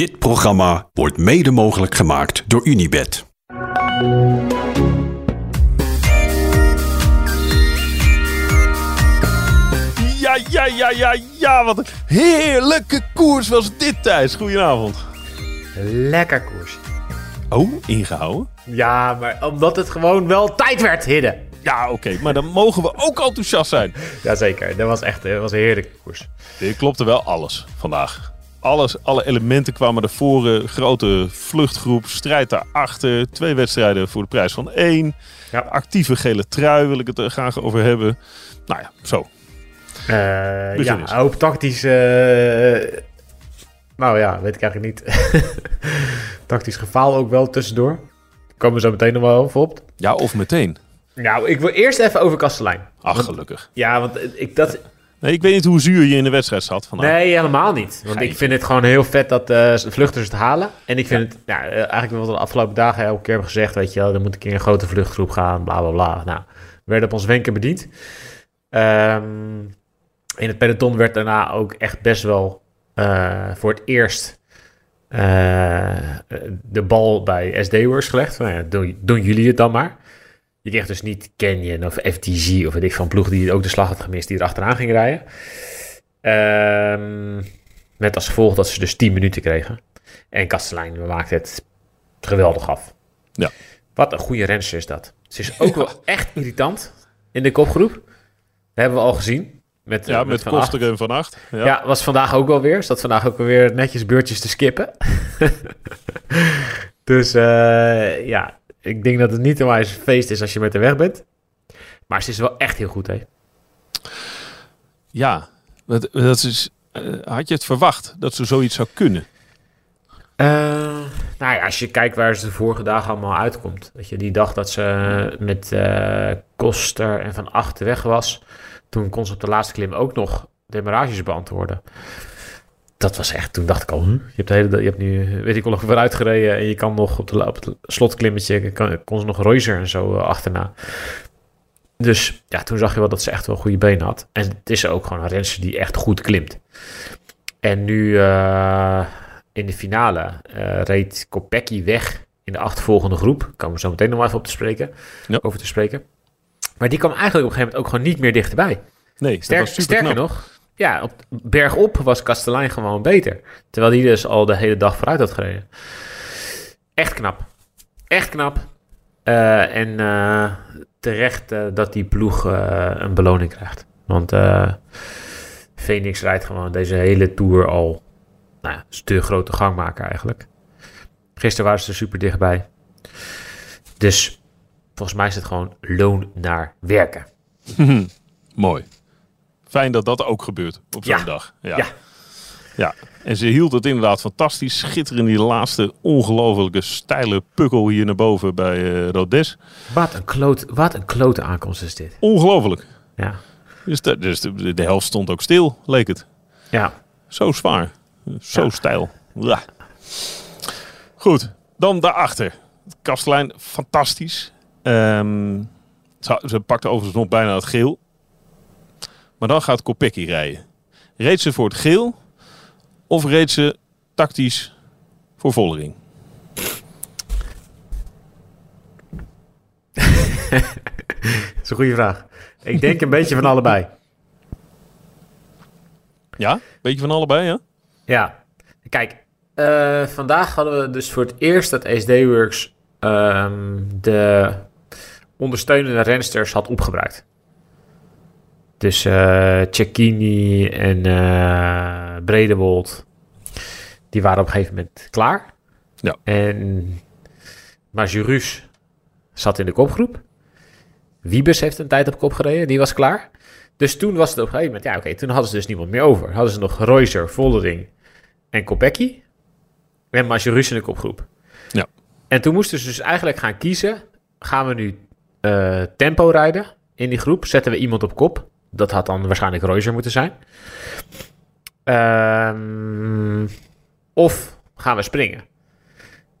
Dit programma wordt mede mogelijk gemaakt door Unibed. Ja, ja, ja, ja, ja. Wat een heerlijke koers was dit, Thijs. Goedenavond. Lekker koers. Oh, ingehouden? Ja, maar omdat het gewoon wel tijd werd, Hidden. Ja, oké. Maar dan mogen we ook enthousiast zijn. Jazeker, dat was echt dat was een heerlijke koers. Dit klopte wel alles vandaag. Alles, alle elementen kwamen naar voren. Grote vluchtgroep, strijd daarachter. Twee wedstrijden voor de prijs van één. Ja. Actieve gele trui wil ik het er graag over hebben. Nou ja, zo. Eh, Begin ja, hoop tactisch... eh, nou ja, weet ik eigenlijk niet. tactisch gefaal ook wel tussendoor. Komen we zo meteen nog wel even op. Ja, of meteen. Nou, ik wil eerst even over Kastelein. Ach, Want- gelukkig. Ja, want ik dat... Nee, ik weet niet hoe zuur je in de wedstrijd zat vandaag. Nee, helemaal niet. Want ik vind het gewoon heel vet dat eh, vluchters het halen. En ik vind het, eh, eigenlijk wat we de afgelopen dagen elke keer hebben gezegd, weet je wel, er moet een keer een grote vluchtgroep gaan, bla bla bla. Nou, we werden op ons wenken bediend. Ehm, in het peloton werd daarna ook echt best wel eh, voor het eerst de bal bij SD-Works gelegd. Nou ja, doen, doen jullie het dan maar. Je kreeg dus niet Canyon of FTG of weet ik van ploeg die ook de slag had gemist die er achteraan ging rijden. Ehm, met als gevolg dat ze dus 10 minuten kregen. En Kastelein maakte het geweldig af. Ja. Wat een goede renster is dat. Ze is ook wel echt irritant in de kopgroep. Dat hebben we al gezien. Met, Ja, eh, met Van Aert. Koster en Van Acht. Ja. Ja. was vandaag ook wel weer. Zat vandaag ook weer netjes beurtjes te skippen. dus eh, ja, ik denk dat het niet een wijze feest is als je met haar weg bent. Maar ze is wel echt heel goed, hè? Ja, dat, dat is, eh, had je het verwacht dat ze zoiets zou kunnen? Eh, nou ja, als je kijkt waar ze de vorige dagen allemaal uitkomt. Dat je die dag dat ze met eh Koster en Van Achten weg was. Toen kon ze op de laatste klim ook nog demarages beantwoorden. Dat was echt, toen dacht ik al, huh? je, hebt de hele, je hebt nu, weet ik wel, nog vooruit gereden. En je kan nog op, de, op het slotklimmetje, kan, kon ze nog Reuser en zo eh, achterna. Dus ja, toen zag je wel dat ze echt wel goede benen had. En het is ook gewoon een renster die echt goed klimt. En nu eh, in de finale eh, reed Kopecky weg in de achtervolgende groep. Daar komen we zo meteen nog maar even op te spreken, Ja. over te spreken. Maar die kwam eigenlijk op een gegeven moment ook gewoon niet meer dichterbij. Nee, Sterk, sterker knap. nog, ja, op bergop was Kastelein gewoon beter. Terwijl die dus al de hele dag vooruit had gereden. Echt knap. Echt knap. Eh, en eh, terecht eh, dat die ploeg een beloning krijgt. Want Phoenix rijdt gewoon deze hele Tour al... Nou ja, is de grote gangmaker eigenlijk. Gisteren waren ze er super dichtbij. Dus volgens mij is het gewoon loon naar werken. Mooi. Fijn dat dat ook gebeurt op zo'n Ja. dag. Ja. Ja. ja. En ze hield het inderdaad fantastisch. Schitterend die laatste ongelofelijke steile pukkel hier naar boven bij eh Rodes. Wat een, kloot, wat een klote aankomst is dit. Ongelooflijk. Ja. Dus, de, dus de, de helft stond ook stil, leek het. Ja. Zo zwaar. Zo Ja. stijl. Ja. Goed, dan daarachter. Kastelein, fantastisch. Ehm, ze, ze pakte overigens nog bijna het geel. Maar dan gaat Kopecky rijden. Reed ze voor het geel of reed ze tactisch voor Vollering? Dat is een goede vraag. Ik denk een beetje van allebei. Ja, beetje van allebei, ja? Ja. Kijk, eh, vandaag hadden we dus voor het eerst dat SD-Works ehm, de ondersteunende rensters had opgebruikt. Dus Cecchini en eh Bredewold, die waren op een gegeven moment klaar. Ja. En Majorus zat in de kopgroep. Wiebes heeft een tijd op kop gereden, die was klaar. Dus toen was het op een gegeven moment, ja oké, toen hadden ze dus niemand meer over. Hadden ze nog Reuser, Voldering en Kopecky. En Majorus in de kopgroep. Ja. En toen moesten ze dus eigenlijk gaan kiezen. Gaan we nu eh, tempo rijden in die groep? Zetten we iemand op kop? Dat had dan waarschijnlijk Reuser moeten zijn. Ehm, of gaan we springen?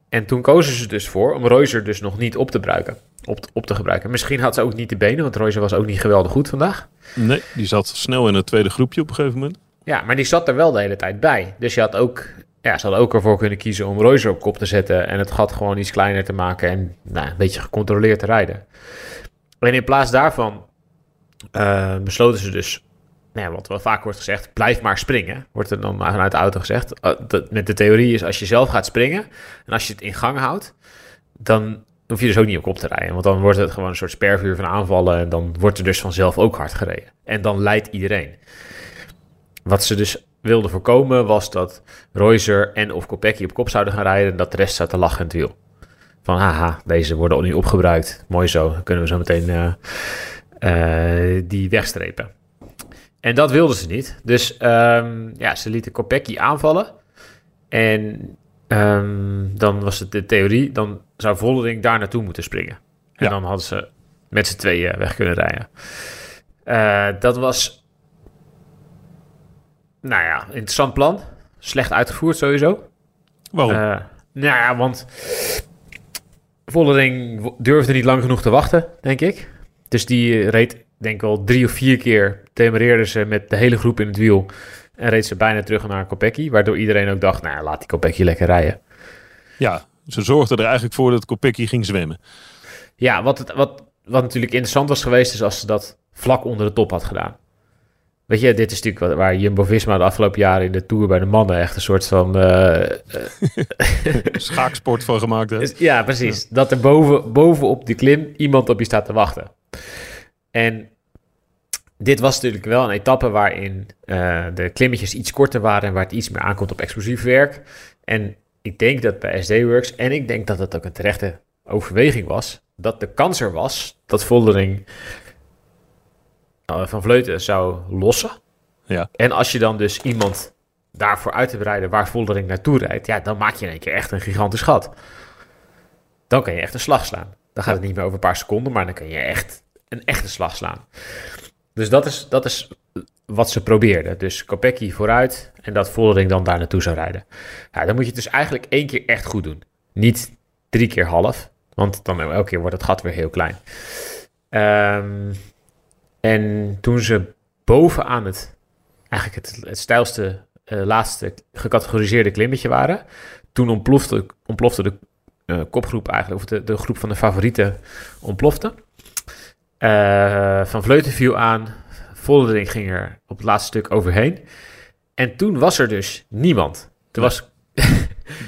En toen kozen ze dus voor om Reuser dus nog niet op te, gebruiken, op, op te gebruiken. Misschien had ze ook niet de benen, want Reuser was ook niet geweldig goed vandaag. Nee, die zat snel in het tweede groepje op een gegeven moment. Ja, maar die zat er wel de hele tijd bij. Dus je had ook ja, ze hadden ook ervoor kunnen kiezen om Reuser op kop te zetten en het gat gewoon iets kleiner te maken en nou, een beetje gecontroleerd te rijden. En in plaats daarvan uh, besloten ze dus, nou ja, wat wel vaak wordt gezegd, blijf maar springen, wordt er dan vanuit de auto gezegd. Uh, met de theorie is als je zelf gaat springen en als je het in gang houdt, dan hoef je dus ook niet op kop te rijden. Want dan wordt het gewoon een soort spervuur van aanvallen en dan wordt er dus vanzelf ook hard gereden. En dan leidt iedereen. Wat ze dus wilden voorkomen was dat Reuser en of Kopecky op kop zouden gaan rijden en dat de rest zou te lachen in het wiel. Van haha, deze worden al nu opgebruikt. Mooi zo, dan kunnen we zo meteen uh, die wegstrepen. En dat wilden ze niet. Dus um, ja, ze lieten Kopecky aanvallen. En um, dan was het de theorie, dan zou Voldering daar naartoe moeten springen. En ja. dan hadden ze met z'n tweeën weg kunnen rijden. Uh, dat was, nou ja, interessant plan. Slecht uitgevoerd sowieso. Waarom? Uh, nou ja, want Voldering durfde niet lang genoeg te wachten, denk ik. Dus die reed, denk ik wel, drie of vier keer temereerde ze met de hele groep in het wiel. En reed ze bijna terug naar Kopecky. Waardoor iedereen ook dacht, nou laat die Kopecky lekker rijden. Ja, ze zorgden er eigenlijk voor dat Kopecky ging zwemmen. Ja, wat, het, wat, wat natuurlijk interessant was geweest is als ze dat vlak onder de top had gedaan. Weet je, dit is natuurlijk waar Jumbo-Visma de afgelopen jaren in de Tour bij de mannen echt een soort van... Uh, Schaaksport van gemaakt heeft. Ja, precies. Ja. Dat er boven, bovenop die klim iemand op je staat te wachten. En dit was natuurlijk wel een etappe waarin uh, de klimmetjes iets korter waren en waar het iets meer aankomt op explosief werk. En ik denk dat bij SD Works, en ik denk dat het ook een terechte overweging was, dat de kans er was dat Voldering uh, van Vleuten zou lossen. Ja. En als je dan dus iemand daarvoor uit te bereiden waar Voldering naartoe rijdt, ja, dan maak je in één keer echt een gigantisch gat. Dan kan je echt een slag slaan. Dan gaat het niet meer over een paar seconden, maar dan kan je echt een echte slag slaan. Dus dat is, dat is wat ze probeerden. Dus Kopecky vooruit en dat Voldering dan daar naartoe zou rijden. Ja, dan moet je het dus eigenlijk één keer echt goed doen. Niet drie keer half, want dan elke keer wordt het gat weer heel klein. Um, en toen ze bovenaan het, eigenlijk het, het stijlste, uh, laatste gecategoriseerde klimmetje waren, toen ontplofte, ontplofte de uh, kopgroep eigenlijk, of de, de groep van de favorieten ontplofte. Uh, van Vleuten viel aan, Voldering ging er op het laatste stuk overheen. En toen was er dus niemand. Er was...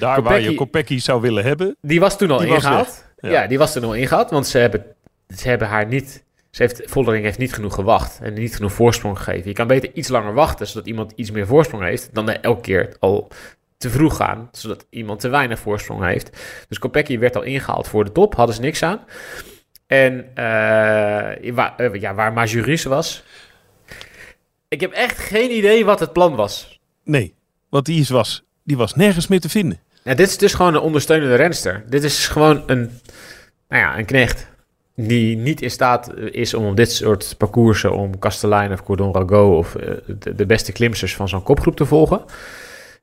Daar Kopecky, waar je Kopecky zou willen hebben. Die was toen al ingehaald. Ja. ja. die was toen al ingehaald, want ze hebben, ze hebben haar niet... Ze heeft, Voldering heeft niet genoeg gewacht en niet genoeg voorsprong gegeven. Je kan beter iets langer wachten, zodat iemand iets meer voorsprong heeft, dan elke keer al te vroeg gaan, zodat iemand te weinig voorsprong heeft. Dus Kopecky werd al ingehaald voor de top, hadden ze niks aan. En uh, waar, uh, ja, waar Majuris was. Ik heb echt geen idee wat het plan was. Nee, wat die is was, die was nergens meer te vinden. Ja, dit is dus gewoon een ondersteunende renster. Dit is gewoon een, nou ja, een knecht die niet in staat is om op dit soort parcoursen, om Kastelein of Cordon Rago of uh, de, de, beste klimsters van zo'n kopgroep te volgen.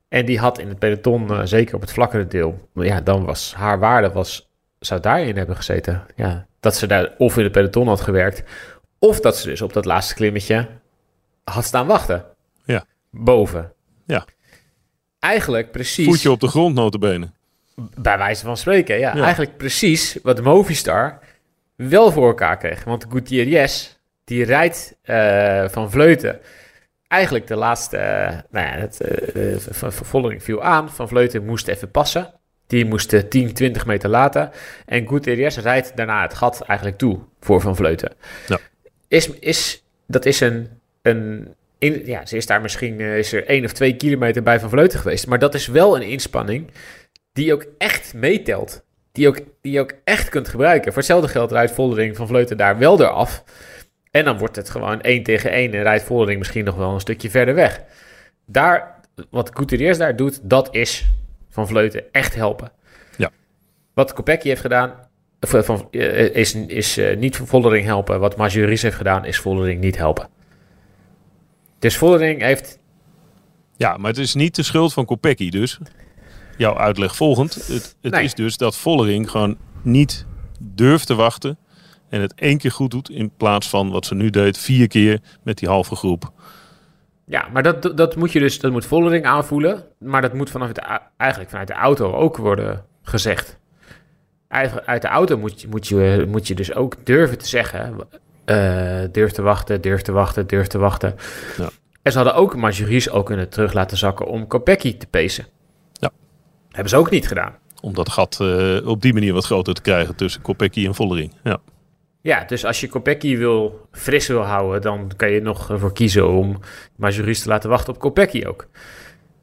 En die had in het peloton, uh, zeker op het vlakkere deel, ja, dan was haar waarde was, zou daarin hebben gezeten. Ja, dat ze daar of in het peloton had gewerkt, of dat ze dus op dat laatste klimmetje had staan wachten. Ja. Boven. Ja. Eigenlijk precies... Voetje op de grond, notabene. Bij wijze van spreken, ja. ja. Eigenlijk precies wat Movistar wel voor elkaar kreeg. Want Gutierrez, die rijdt uh, van Vleuten... Eigenlijk de laatste... Uh, nou ja, het uh, vervolging viel aan. Van Vleuten moest even passen. Die moest 10, 20 meter laten. En Gutierrez rijdt daarna het gat eigenlijk toe voor Van Vleuten. Ja. Is, is, dat is een een. In, ja, ze is daar misschien is er één of twee kilometer bij van Vleuten geweest. Maar dat is wel een inspanning die ook echt meetelt. Die ook, die je ook echt kunt gebruiken. Voor hetzelfde geld rijdt Voldering van Vleuten daar wel eraf. En dan wordt het gewoon één tegen één en rijdt Voldering misschien nog wel een stukje verder weg. Daar, wat Gutierrez daar doet, dat is van Vleuten echt helpen. Ja. Wat Kopecky heeft gedaan, van, is, is uh, niet Voldering helpen. Wat Majuris heeft gedaan, is Voldering niet helpen. Dus Vollering heeft... Ja, maar het is niet de schuld van Kopecky dus. Jouw uitleg volgend. Het, het nee. is dus dat Vollering gewoon niet durft te wachten. En het één keer goed doet in plaats van wat ze nu deed, vier keer met die halve groep. Ja, maar dat, dat moet je dus, dat moet Vollering aanvoelen. Maar dat moet vanaf de, eigenlijk vanuit de auto ook worden gezegd. Uit, uit de auto moet je, moet, je, moet je dus ook durven te zeggen. eh, durf te wachten, durf te wachten, durf te wachten. Ja. En ze hadden ook Marjuries ook kunnen terug laten zakken om Kopecky te pacen. Ja. Hebben ze ook niet gedaan. Om dat gat eh, op die manier wat groter te krijgen tussen Kopecky en Vollering. Ja. Ja, dus als je Kopecky wil, fris wil houden, dan kan je nog ervoor kiezen om Majoris te laten wachten op Kopecky ook.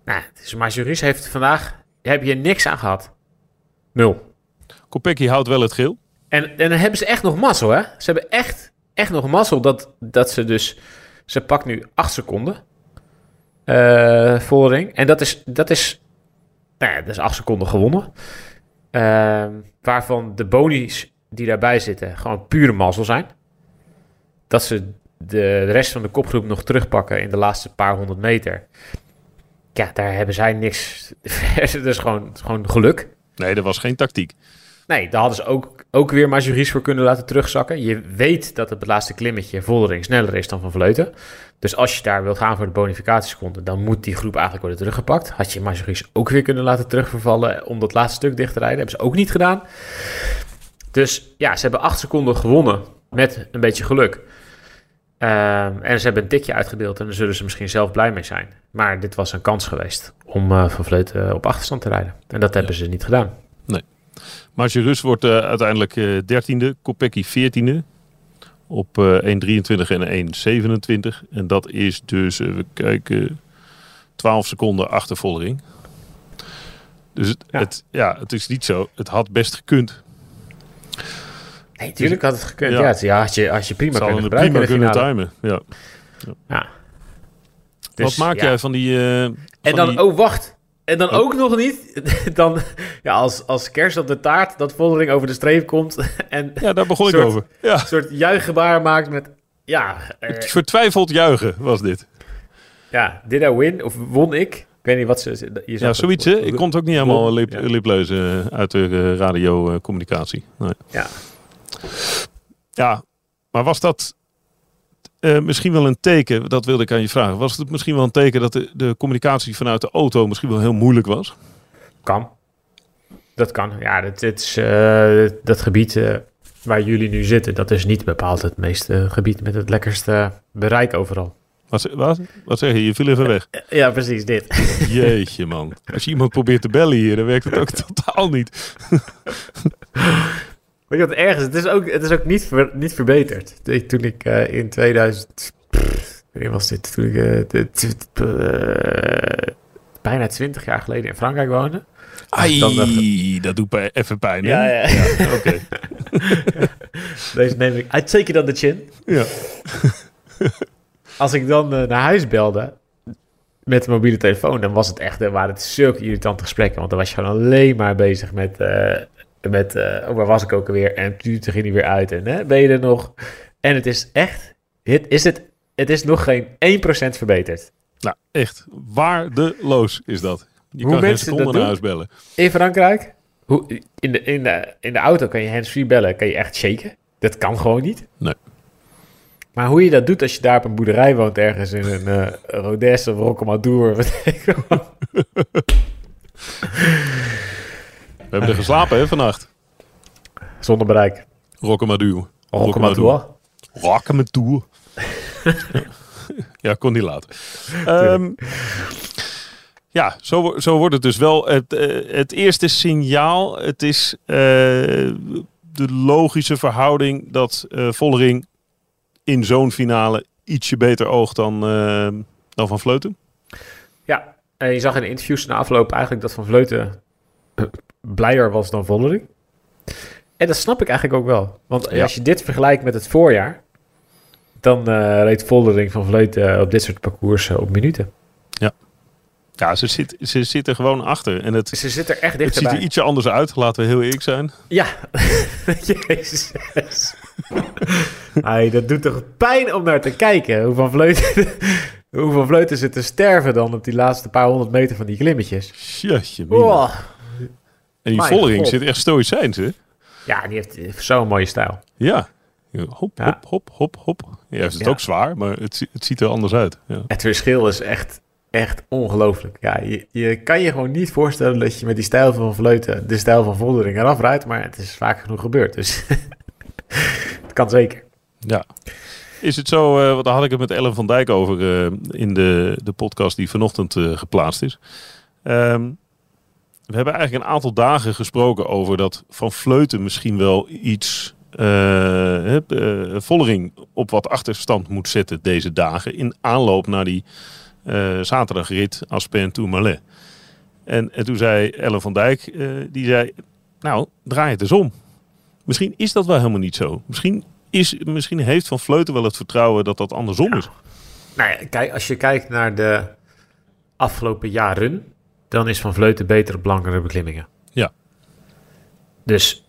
Nou, dus Majoris heeft vandaag, heb je niks aan gehad. Nul. Kopecky houdt wel het geel. En, en dan hebben ze echt nog mazzel, hè? Ze hebben echt, echt nog mazzel dat, dat ze dus... Ze pakt nu acht seconden. eh Vollering. En dat is, dat is... Nou ja, dat is acht seconden gewonnen. Ehm, waarvan de bonies die daarbij zitten gewoon pure mazzel zijn. Dat ze de, rest van de kopgroep nog terugpakken in de laatste paar honderd meter. Ja, daar hebben zij niks. dat is gewoon, gewoon geluk. Nee, dat was geen tactiek. Nee, daar hadden ze ook, ook weer Majories voor kunnen laten terugzakken. Je weet dat het laatste klimmetje Voldering sneller is dan Van Vleuten. Dus als je daar wilt gaan voor de bonificatieseconde, dan moet die groep eigenlijk worden teruggepakt. Had je Majories ook weer kunnen laten terugvervallen om dat laatste stuk dicht te rijden. Hebben ze ook niet gedaan. Dus ja, ze hebben acht seconden gewonnen met een beetje geluk. Ehm, en ze hebben een tikje uitgedeeld en daar zullen ze misschien zelf blij mee zijn. Maar dit was een kans geweest om eh, Van Vleuten op achterstand te rijden. En dat hebben ze niet gedaan. Margerus wordt eh, uiteindelijk eh, dertiende. Kopecky veertiende. Op eh 1.23 en 1.27. En dat is dus, even kijken, 12 seconden achter Vollering. Dus het, ja. Het, ja, het is niet zo. Het had best gekund. Nee, tuurlijk had het gekund. Ja. Ja, het- ja had, je, had je prima Ze kunnen gebruiken prima kunnen timen. Ja. Ja. Wat Dus, maak jij van die... eh, En van dan, die- oh wacht. En dan Oh. ook nog niet, dan, ja, als, als kerst op de taart, dat Voldering over de streep komt en Ja, daar begon ik over. Ja, een soort juichgebaar maakt met, ja, eh, vertwijfeld juichen was dit. ja, did I win? Of won ik? Ik weet niet wat ze... Je Ja, zoiets hè. Ik kon het ook niet helemaal lip, Ja. lipleuzen uit de eh, radiocommunicatie. Nee. Ja. Ja, maar was dat eh, misschien wel een teken, dat wilde ik aan je vragen, was het misschien wel een teken dat de, de communicatie vanuit de auto misschien wel heel moeilijk was? Kan. Dat kan. Ja, dat, is, eh, dat gebied eh, waar jullie nu zitten, dat is niet bepaald het meeste gebied met het lekkerste bereik overal. Wat, wat zeg je? Je viel even weg. Ja, precies dit. Jeetje man. Als je iemand probeert te bellen hier, dan werkt het ook totaal niet. Weet je wat erg is? Het is ook, het is ook niet, ver- niet verbeterd. Toen- Toen ik eh, in 2000... pff, Wanneer was dit? Toen ik eh, de- t- t- eh, bijna 20 jaar geleden in Frankrijk woonde. Ai, Dan dacht dat doet bij- even pijn hè? ja. Oké. Deze neem ik uitstekend aan de chin. Ja. Als ik dan naar huis belde met de mobiele telefoon, dan was het echt, dan waren het zulke irritante gesprekken. Want dan was je gewoon alleen maar bezig met, met oh, waar was ik ook alweer? En toen ging hij weer uit en hè, ben je er nog? En het is echt, het is, het, het is nog geen 1% verbeterd. Nou, echt waardeloos is dat. Je Hoe kan geen seconde naar doen? huis bellen. In Frankrijk, hoe, in, de, in, de, in de auto kan je hands-free bellen, kan je echt shaken. Dat kan gewoon niet. Nee. Maar hoe je dat doet als je daar op een boerderij woont, ergens in een eh Rodesse of Rocamadour, wat ik wel. We hebben er geslapen hè, vannacht. zonder bereik. Rocamadour. Rocamadour. Rocamadour. ja, kon niet laten. Ehm, ja, zo, zo wordt het dus wel. Het, eh, het eerste signaal, het is eh, de logische verhouding dat eh Vollering in zo'n finale ietsje beter oogt dan, dan Van Vleuten. Ja, en je zag in de interviews na afloop eigenlijk dat Van Vleuten blijer was dan Vollering. En dat snap ik eigenlijk ook wel. Want Ja. als je dit vergelijkt met het voorjaar, dan eh, reed Vollering van Vleuten op dit soort parcours eh, op minuten. Ja, ze zit, ze zit er gewoon achter. En het, ze zit er echt het ziet er dichterbij. ietsje anders uit, laten we heel eerlijk zijn. Ja, jezus. Ai, dat doet toch pijn om naar te kijken. Hoe Van Vleuten, hoe van Vleuten zit te sterven dan op die laatste paar honderd meter van die klimmetjes. Jeetje, mina. En die Vollering god. zit echt stoïcijns, hè? Ja, die heeft, zo'n mooie stijl. Ja, Hop, hop, hop, hop, hop. Ja, het is Ja. ook zwaar, maar het, het ziet er anders uit. Ja. Het verschil is echt, echt ongelooflijk. Ja, je, je kan je gewoon niet voorstellen dat je met die stijl van Vleuten de stijl van Voldering eraf rijdt, maar het is vaak genoeg gebeurd. Dus het kan zeker. Ja. Is het zo, want daar had ik het met Ellen van Dijk over eh, in de, de podcast die vanochtend eh, geplaatst is. Ehm, we hebben eigenlijk een aantal dagen gesproken over dat Van Vleuten misschien wel iets eh, Vollering op wat achterstand moet zetten deze dagen in aanloop naar die eh, zaterdagrit Aspen Tourmalet. En, en toen zei Ellen van Dijk, die zei, nou draai het eens om. Misschien is dat wel helemaal niet zo. Misschien is, misschien heeft Van Vleuten wel het vertrouwen dat dat andersom is. Nou ja, kijk, als je kijkt naar de afgelopen jaren, dan is Van Vleuten beter op langere beklimmingen. Ja. Dus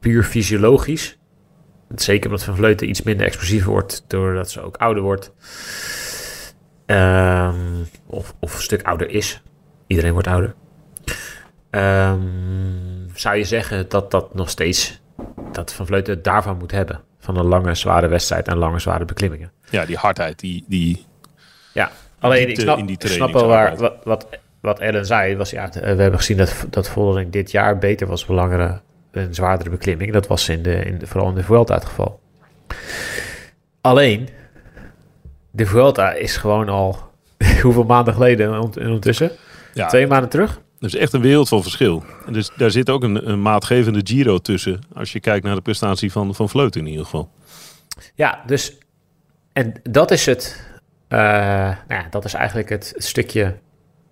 puur fysiologisch, zeker omdat Van Vleuten iets minder explosief wordt doordat ze ook ouder wordt, ehm, of, of een stuk ouder is. Iedereen wordt ouder. Ehm, zou je zeggen dat dat nog steeds, dat Van Vleuten het daarvan moet hebben. Van een lange, zware wedstrijd en lange, zware beklimmingen. Ja, die hardheid, die, die Ja, alleen ik snap, in die ik snap wel waar, wat, wat Ellen zei. Was, ja, t- we hebben gezien dat, dat Voldering dit jaar beter was een langere en zwaardere beklimming. Dat was in de, in vooral in de Vuelta het geval. Alleen, de Vuelta is gewoon al hoeveel maanden geleden ondertussen? ja, Twee maanden terug? dat is echt een wereld van verschil. En dus daar zit ook een, een maatgevende Giro tussen. Als je kijkt naar de prestatie van, van Vleuten in ieder geval. Ja, dus. En dat is het. eh, nou ja, dat is eigenlijk het stukje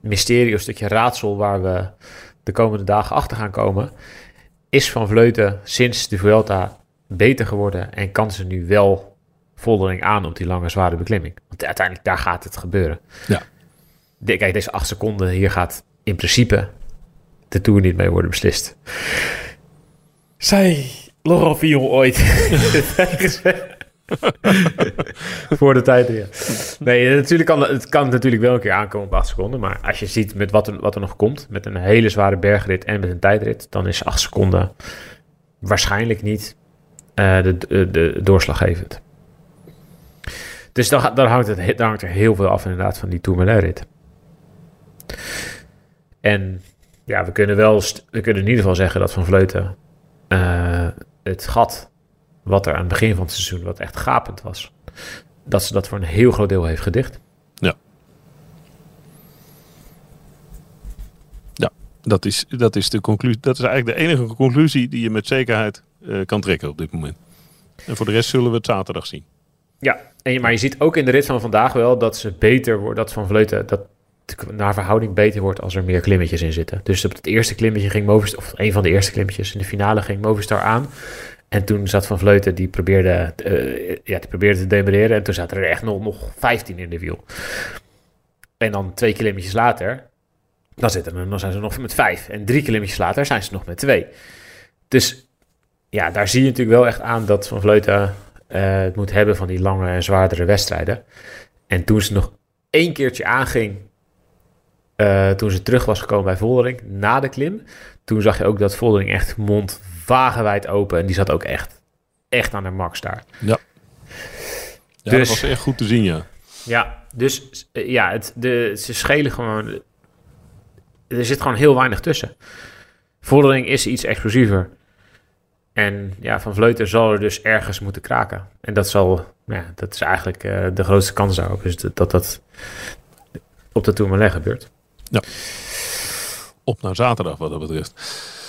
mysterie, of stukje raadsel waar we de komende dagen achter gaan komen. Is Van Vleuten sinds de Vuelta beter geworden en kan ze nu wel Voldering aan op die lange, zware beklimming? Want uiteindelijk daar gaat het gebeuren. Ja. De, kijk, deze acht seconden, hier gaat in principe de Tour niet mee worden beslist. Zij Laurent Fillon ooit voor de tijd. Nee, natuurlijk kan, het kan natuurlijk wel een keer aankomen op 8 seconden. Maar als je ziet met wat er, wat er nog komt, met een hele zware bergrit en met een tijdrit, dan is 8 seconden waarschijnlijk niet eh, de, de, doorslaggevend. Dus dan, hangt het, he- dan hangt er heel veel af inderdaad van die Tourmalet-rit. En ja, we kunnen wel, we kunnen in ieder geval zeggen dat Van Vleuten eh, het gat wat er aan het begin van het seizoen, wat echt gapend was, dat ze dat voor een heel groot deel heeft gedicht. Dat is, dat is, de conclusie, dat is eigenlijk de enige conclusie die je met zekerheid eh, kan trekken op dit moment. En voor de rest zullen we het zaterdag zien. Ja, en, je- maar je ziet ook in de rit van vandaag wel dat ze beter wordt, dat Van Vleuten, dat naar verhouding beter wordt als er meer klimmetjes in zitten. Dus op het eerste klimmetje ging Movistar, of een van de eerste klimmetjes in de finale ging Movistar aan. En toen zat Van Vleuten, die probeerde, eh, ja, die probeerde te demereren. En toen zaten er echt nog, nog 15 in de wiel. En dan twee klimmetjes later, dan, zitten er, zijn ze nog met vijf. En drie klimmetjes later zijn ze nog met twee. Dus ja, daar zie je natuurlijk wel echt aan dat Van Vleuten eh, het moet hebben van die lange en zwaardere wedstrijden. En toen ze nog één keertje aanging, eh, toen ze terug was gekomen bij Voldering, na de klim, toen zag je ook dat Voldering echt mond wagenwijd open. En die zat ook echt, echt aan de max daar. Ja, Dus- dat was echt goed te zien, ja. Ja, dus eh, ja, het, de, ze schelen gewoon. Er zit gewoon heel weinig tussen. Vordering is iets explosiever. En ja, Van Vleuten zal er dus ergens moeten kraken. En dat zal, ja, dat is eigenlijk eh, de grootste kans daarop. Is dat dat, dat op de Tourmalet gebeurt. Op naar zaterdag wat dat betreft.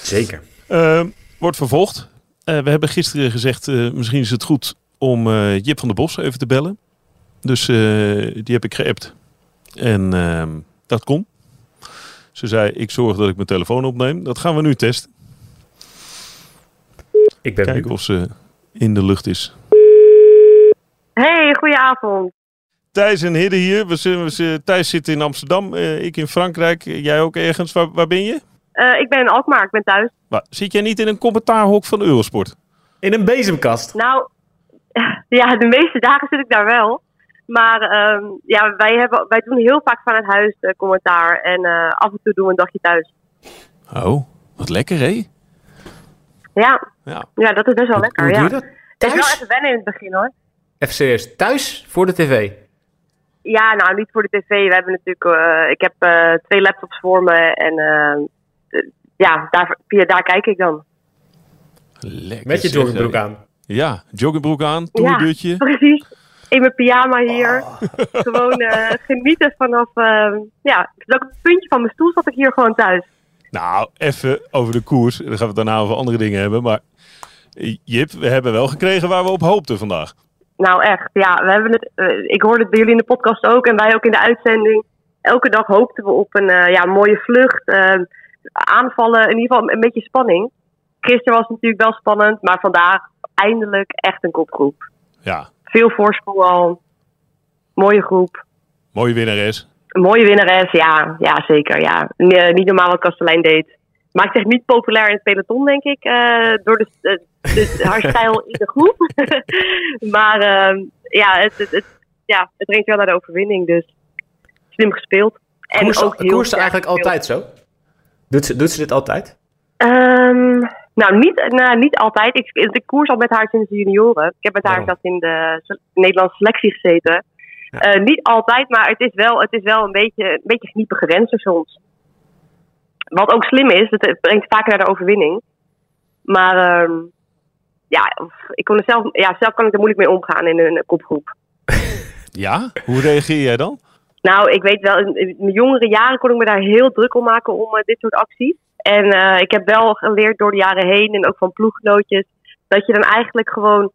Zeker. Eh, wordt vervolgd. Eh, we hebben gisteren gezegd, eh, misschien is het goed om eh, Jip van der Bos even te bellen. Dus eh, die heb ik geappt. En ehm, dat kon. Ze zei, ik zorg dat ik mijn telefoon opneem. Dat gaan we nu testen. Ik ben Kijken of ze in de lucht is. Hey, goedenavond. Thijs en Hidde hier. We, we, Thijs zit in Amsterdam, eh, ik in Frankrijk. Jij ook ergens. Waar, waar ben je? Eh, ik ben in Alkmaar, ik ben thuis. Waar, zit jij niet in een commentaarhok van Eurosport? In een bezemkast. Nou, ja, de meeste dagen zit ik daar wel. Maar ehm, ja, wij, hebben, wij doen heel vaak vanuit huis eh, commentaar. En eh, af en toe doen we een dagje thuis. Oh, wat lekker hè? Ja, Ja. ja dat is best wel lekker. hoe ja. doe je dat? Het is wel even wennen in het begin hoor. Serieus. Thuis voor de tv? Ja, nou niet voor de tv. We hebben natuurlijk, eh, ik heb eh, twee laptops voor me en eh, eh, ja, daar, via daar kijk ik dan. Lekker Met je joggingbroek aan. Ja, joggingbroek aan, toerdutje. Precies. In mijn pyjama hier. Gewoon eh, genieten vanaf, eh, ja, het is ook het puntje van mijn stoel zat ik hier gewoon thuis. Nou, even over de koers. Dan gaan we het daarna over andere dingen hebben. Maar eh, Jip, we hebben wel gekregen waar we op hoopten vandaag. Nou echt, ja, we hebben het, eh, ik hoorde het bij jullie in de podcast ook en wij ook in de uitzending. Elke dag hoopten we op een eh, ja, mooie vlucht, eh, aanvallen, in ieder geval een beetje spanning. Gisteren was het natuurlijk wel spannend, maar vandaag eindelijk echt een kopgroep. Ja, Veel voorsprong al, mooie groep. mooie winnares. Een mooie winnares, ja, ja zeker. Ja. Eh, niet normaal wat Kastelein deed. Maakt zich niet populair in het peloton, denk ik. eh, door de, eh, de, haar stijl in de groep. maar eh, ja, het, het, het, ja, het brengt wel naar de overwinning. Dus slim gespeeld. En Koers, ook heel koers ze sterk eigenlijk altijd zo? Doet ze, doet ze dit altijd? Ehm, nou, niet, nou, niet altijd. Ik, ik koers al met haar sinds de junioren. Ik heb met haar Waarom? zelfs in de se- Nederlandse selectie gezeten. Ja. Eh, niet altijd, maar het is wel, het is wel een beetje, een beetje gniepige rensen soms. Wat ook slim is, het brengt vaker naar de overwinning. Maar ehm, ja, ik kon er zelf, ja, zelf kan ik er moeilijk mee omgaan in een kopgroep. Ja? Hoe reageer jij dan? Nou, ik weet wel, in, mijn jongere jaren kon ik me daar heel druk om maken om eh, dit soort acties. En eh, ik heb wel geleerd door de jaren heen en ook van ploeggenootjes, dat je dan eigenlijk gewoon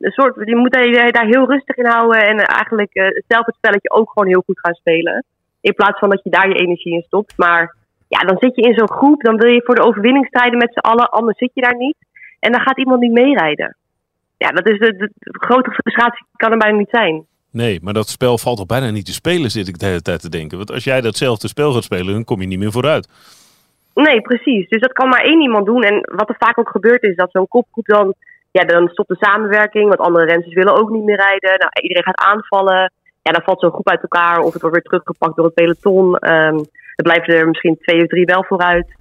een soort, je moet je daar heel rustig in houden en eigenlijk eh, zelf het spelletje ook gewoon heel goed gaan spelen. In plaats van dat je daar je energie in stopt. Maar ja, dan zit je in zo'n groep, dan wil je voor de overwinning strijden met z'n allen, anders zit je daar niet. En dan gaat iemand niet meerijden. Ja, dat is de, de, de grote frustratie kan er bijna niet zijn. Nee, maar dat spel valt toch bijna niet te spelen, zit ik de hele tijd te denken. Want als jij datzelfde spel gaat spelen, dan kom je niet meer vooruit. Nee, precies. Dus dat kan maar één iemand doen. En wat er vaak ook gebeurt is dat zo'n kopgroep dan... Ja, dan stopt de samenwerking, want andere renners willen ook niet meer rijden. Nou, iedereen gaat aanvallen. Ja, dan valt zo'n groep uit elkaar of het wordt weer teruggepakt door het peloton. Ehm er blijven er misschien twee of drie wel vooruit.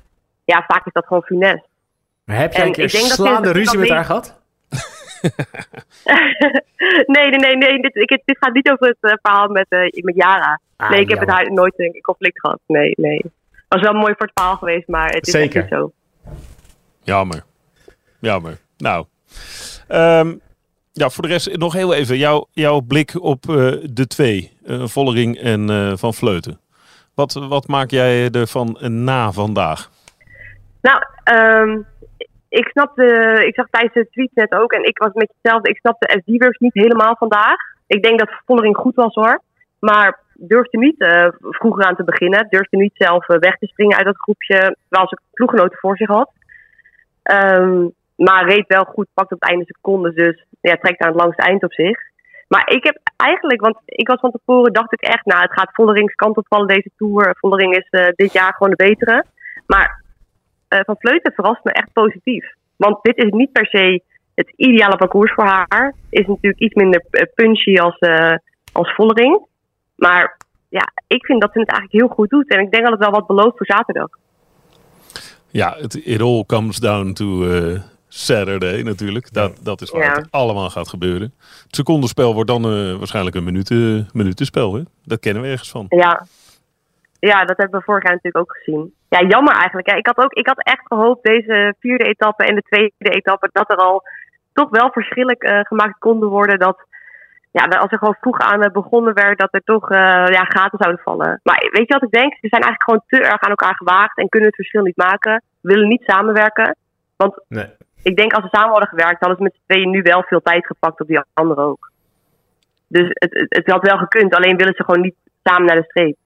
Ja, vaak is dat gewoon funest. Maar heb jij En een keer ik denk dat slaande ruzie met haar gehad? nee, nee, nee, nee. Dit, ik, dit gaat niet over het eh, verhaal met, eh met Yara. Ah, nee, ik heb met jammer. haar nooit een conflict gehad. Nee, nee. was wel mooi voor het verhaal geweest, maar het is Zeker. niet zo. Jammer. Jammer. Nou. Ehm, ja, voor de rest nog heel even jouw, jouw blik op eh, de twee. Vollering en Van Vleuten. Wat, wat maak jij ervan na vandaag? Nou, ehm, ik snapte, ik zag tijdens de tweet net ook, en ik was met hetzelfde, ik snapte SD-Works niet helemaal vandaag. Ik denk dat Vollering goed was hoor, maar durfde niet eh, vroeger aan te beginnen. Durfde niet zelf eh, weg te springen uit dat groepje, terwijl ze ploeggenoten voor zich had. Ehm, maar reed wel goed, pakt op het einde secondes, dus ja, trekt aan het langste eind op zich. Maar ik heb eigenlijk, want ik was van tevoren, dacht ik echt, nou, het gaat Vollerings kant opvallen deze Tour. Vollering is eh, dit jaar gewoon de betere. Maar Van Vleuten verrast me echt positief. Want dit is niet per se het ideale parcours voor haar. Is natuurlijk iets minder eh, punchy als, eh, als Vollering. Maar ja, ik vind dat ze het eigenlijk heel goed doet. En ik denk dat het wel wat belooft voor zaterdag. Ja, het it all comes down to eh, Saturday natuurlijk. Dat, dat is waar Ja. het allemaal gaat gebeuren. Het secondenspel wordt dan eh, waarschijnlijk een minuten, minutenspel. Hè? Dat kennen we ergens van. Ja. ja, dat hebben we vorig jaar natuurlijk ook gezien. Ja, jammer eigenlijk. Hè. Ik, had ook, ik had echt gehoopt deze vierde etappe en de tweede etappe... dat er al toch wel verschillen eh, gemaakt konden worden. Dat ja, als er gewoon vroeg aan eh, begonnen werd... dat er toch eh, ja, gaten zouden vallen. Maar weet je wat ik denk? Ze zijn eigenlijk gewoon te erg aan elkaar gewaagd... en kunnen het verschil niet maken. Willen niet samenwerken. Want Nee. ik denk als ze samen hadden gewerkt... hadden ze met z'n tweeën nu wel veel tijd gepakt op die anderen ook. Dus het, het, het had wel gekund. Alleen willen ze gewoon niet samen naar de streep.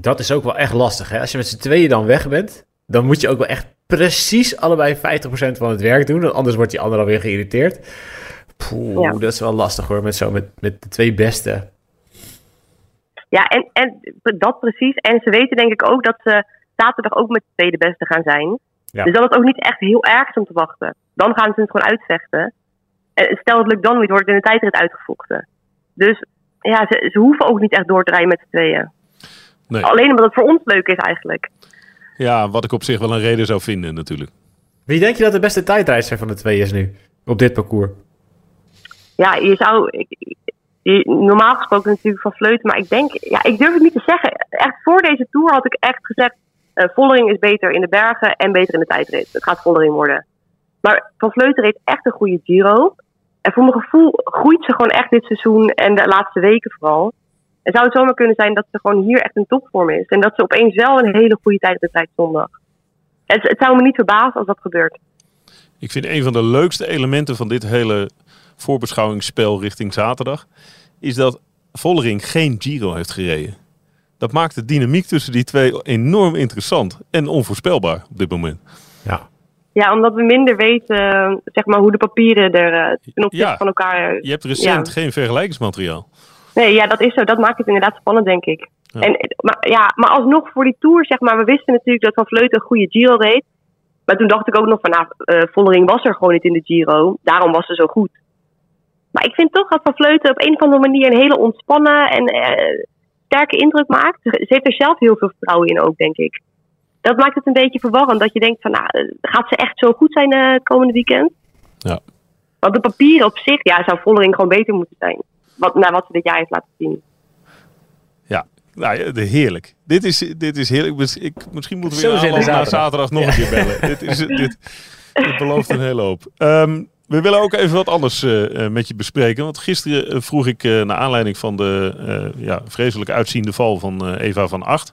Dat is ook wel echt lastig. Hè? Als je met z'n tweeën dan weg bent, dan moet je ook wel echt precies allebei 50% van het werk doen. want Anders wordt die ander alweer geïrriteerd. Poeh, Ja. dat is wel lastig hoor, met, zo, met, met de twee beste. Ja, en, en dat precies. En ze weten denk ik ook dat ze zaterdag ook met de tweede beste gaan zijn. Ja. Dus dat is ook niet echt heel erg om te wachten. Dan gaan ze het gewoon uitvechten. En stel het lukt dan niet, wordt het in de tijdrit uitgevochten. Dus ja, ze, ze hoeven ook niet echt door te rijden met z'n tweeën. Nee. Alleen omdat het voor ons leuk is eigenlijk. Ja, wat ik op zich wel een reden zou vinden natuurlijk. Wie denk je dat de beste tijdrijder van de twee is nu? op dit parcours? Ja, je zou... Ik, je, normaal gesproken natuurlijk van Vleuten, maar ik denk... Ja, ik durf het niet te zeggen. Echt voor deze Tour had ik echt gezegd... Uh, Vollering is beter in de bergen en beter in de tijdrit. Het gaat Vollering worden. Maar Van Vleuten reed echt een goede Giro. En voor mijn gevoel groeit ze gewoon echt dit seizoen en de laatste weken vooral. En zou het zomaar kunnen zijn dat ze gewoon hier echt een topvorm is. En dat ze opeens wel een hele goede tijd de tijd zondag. Het, het zou me niet verbazen als dat gebeurt. Ik vind een van de leukste elementen van dit hele voorbeschouwingsspel richting zaterdag... is dat Vollering geen Giro heeft gereden. Dat maakt de dynamiek tussen die twee enorm interessant en onvoorspelbaar op dit moment. Ja. Ja, omdat we minder weten zeg maar, hoe de papieren er uh, ten opzichte Ja. van elkaar... Je hebt recent Ja. geen vergelijkingsmateriaal. Nee, ja, dat is zo. Dat maakt het inderdaad spannend, denk ik. Ja. En, maar, ja, maar alsnog voor die Tour, zeg maar, we wisten natuurlijk dat Van Vleuten een goede Giro reed. Maar toen dacht ik ook nog van, nou, eh, Vollering was er gewoon niet in de Giro. Daarom was ze zo goed. Maar ik vind toch dat Van Vleuten op een of andere manier een hele ontspannen en eh, sterke indruk maakt. Ze heeft er zelf heel veel vertrouwen in ook, denk ik. Dat maakt het een beetje verwarrend. Dat je denkt van, nou, eh, gaat ze echt zo goed zijn eh, komende weekend? Ja. Want de papieren op zich, ja, zou Vollering gewoon beter moeten zijn. Wat, naar wat ze dit jaar heeft laten zien. Ja, nou, ja, de heerlijk. Dit is, dit is heerlijk. Ik, misschien moeten we in naar zaterdag. nog een keer bellen. dit, is, dit, dit belooft een hele hoop. Ehm, we willen ook even wat anders eh, eh, met je bespreken. Want gisteren eh, vroeg ik eh, naar aanleiding van de eh, ja, vreselijk uitziende val van Eva van Acht.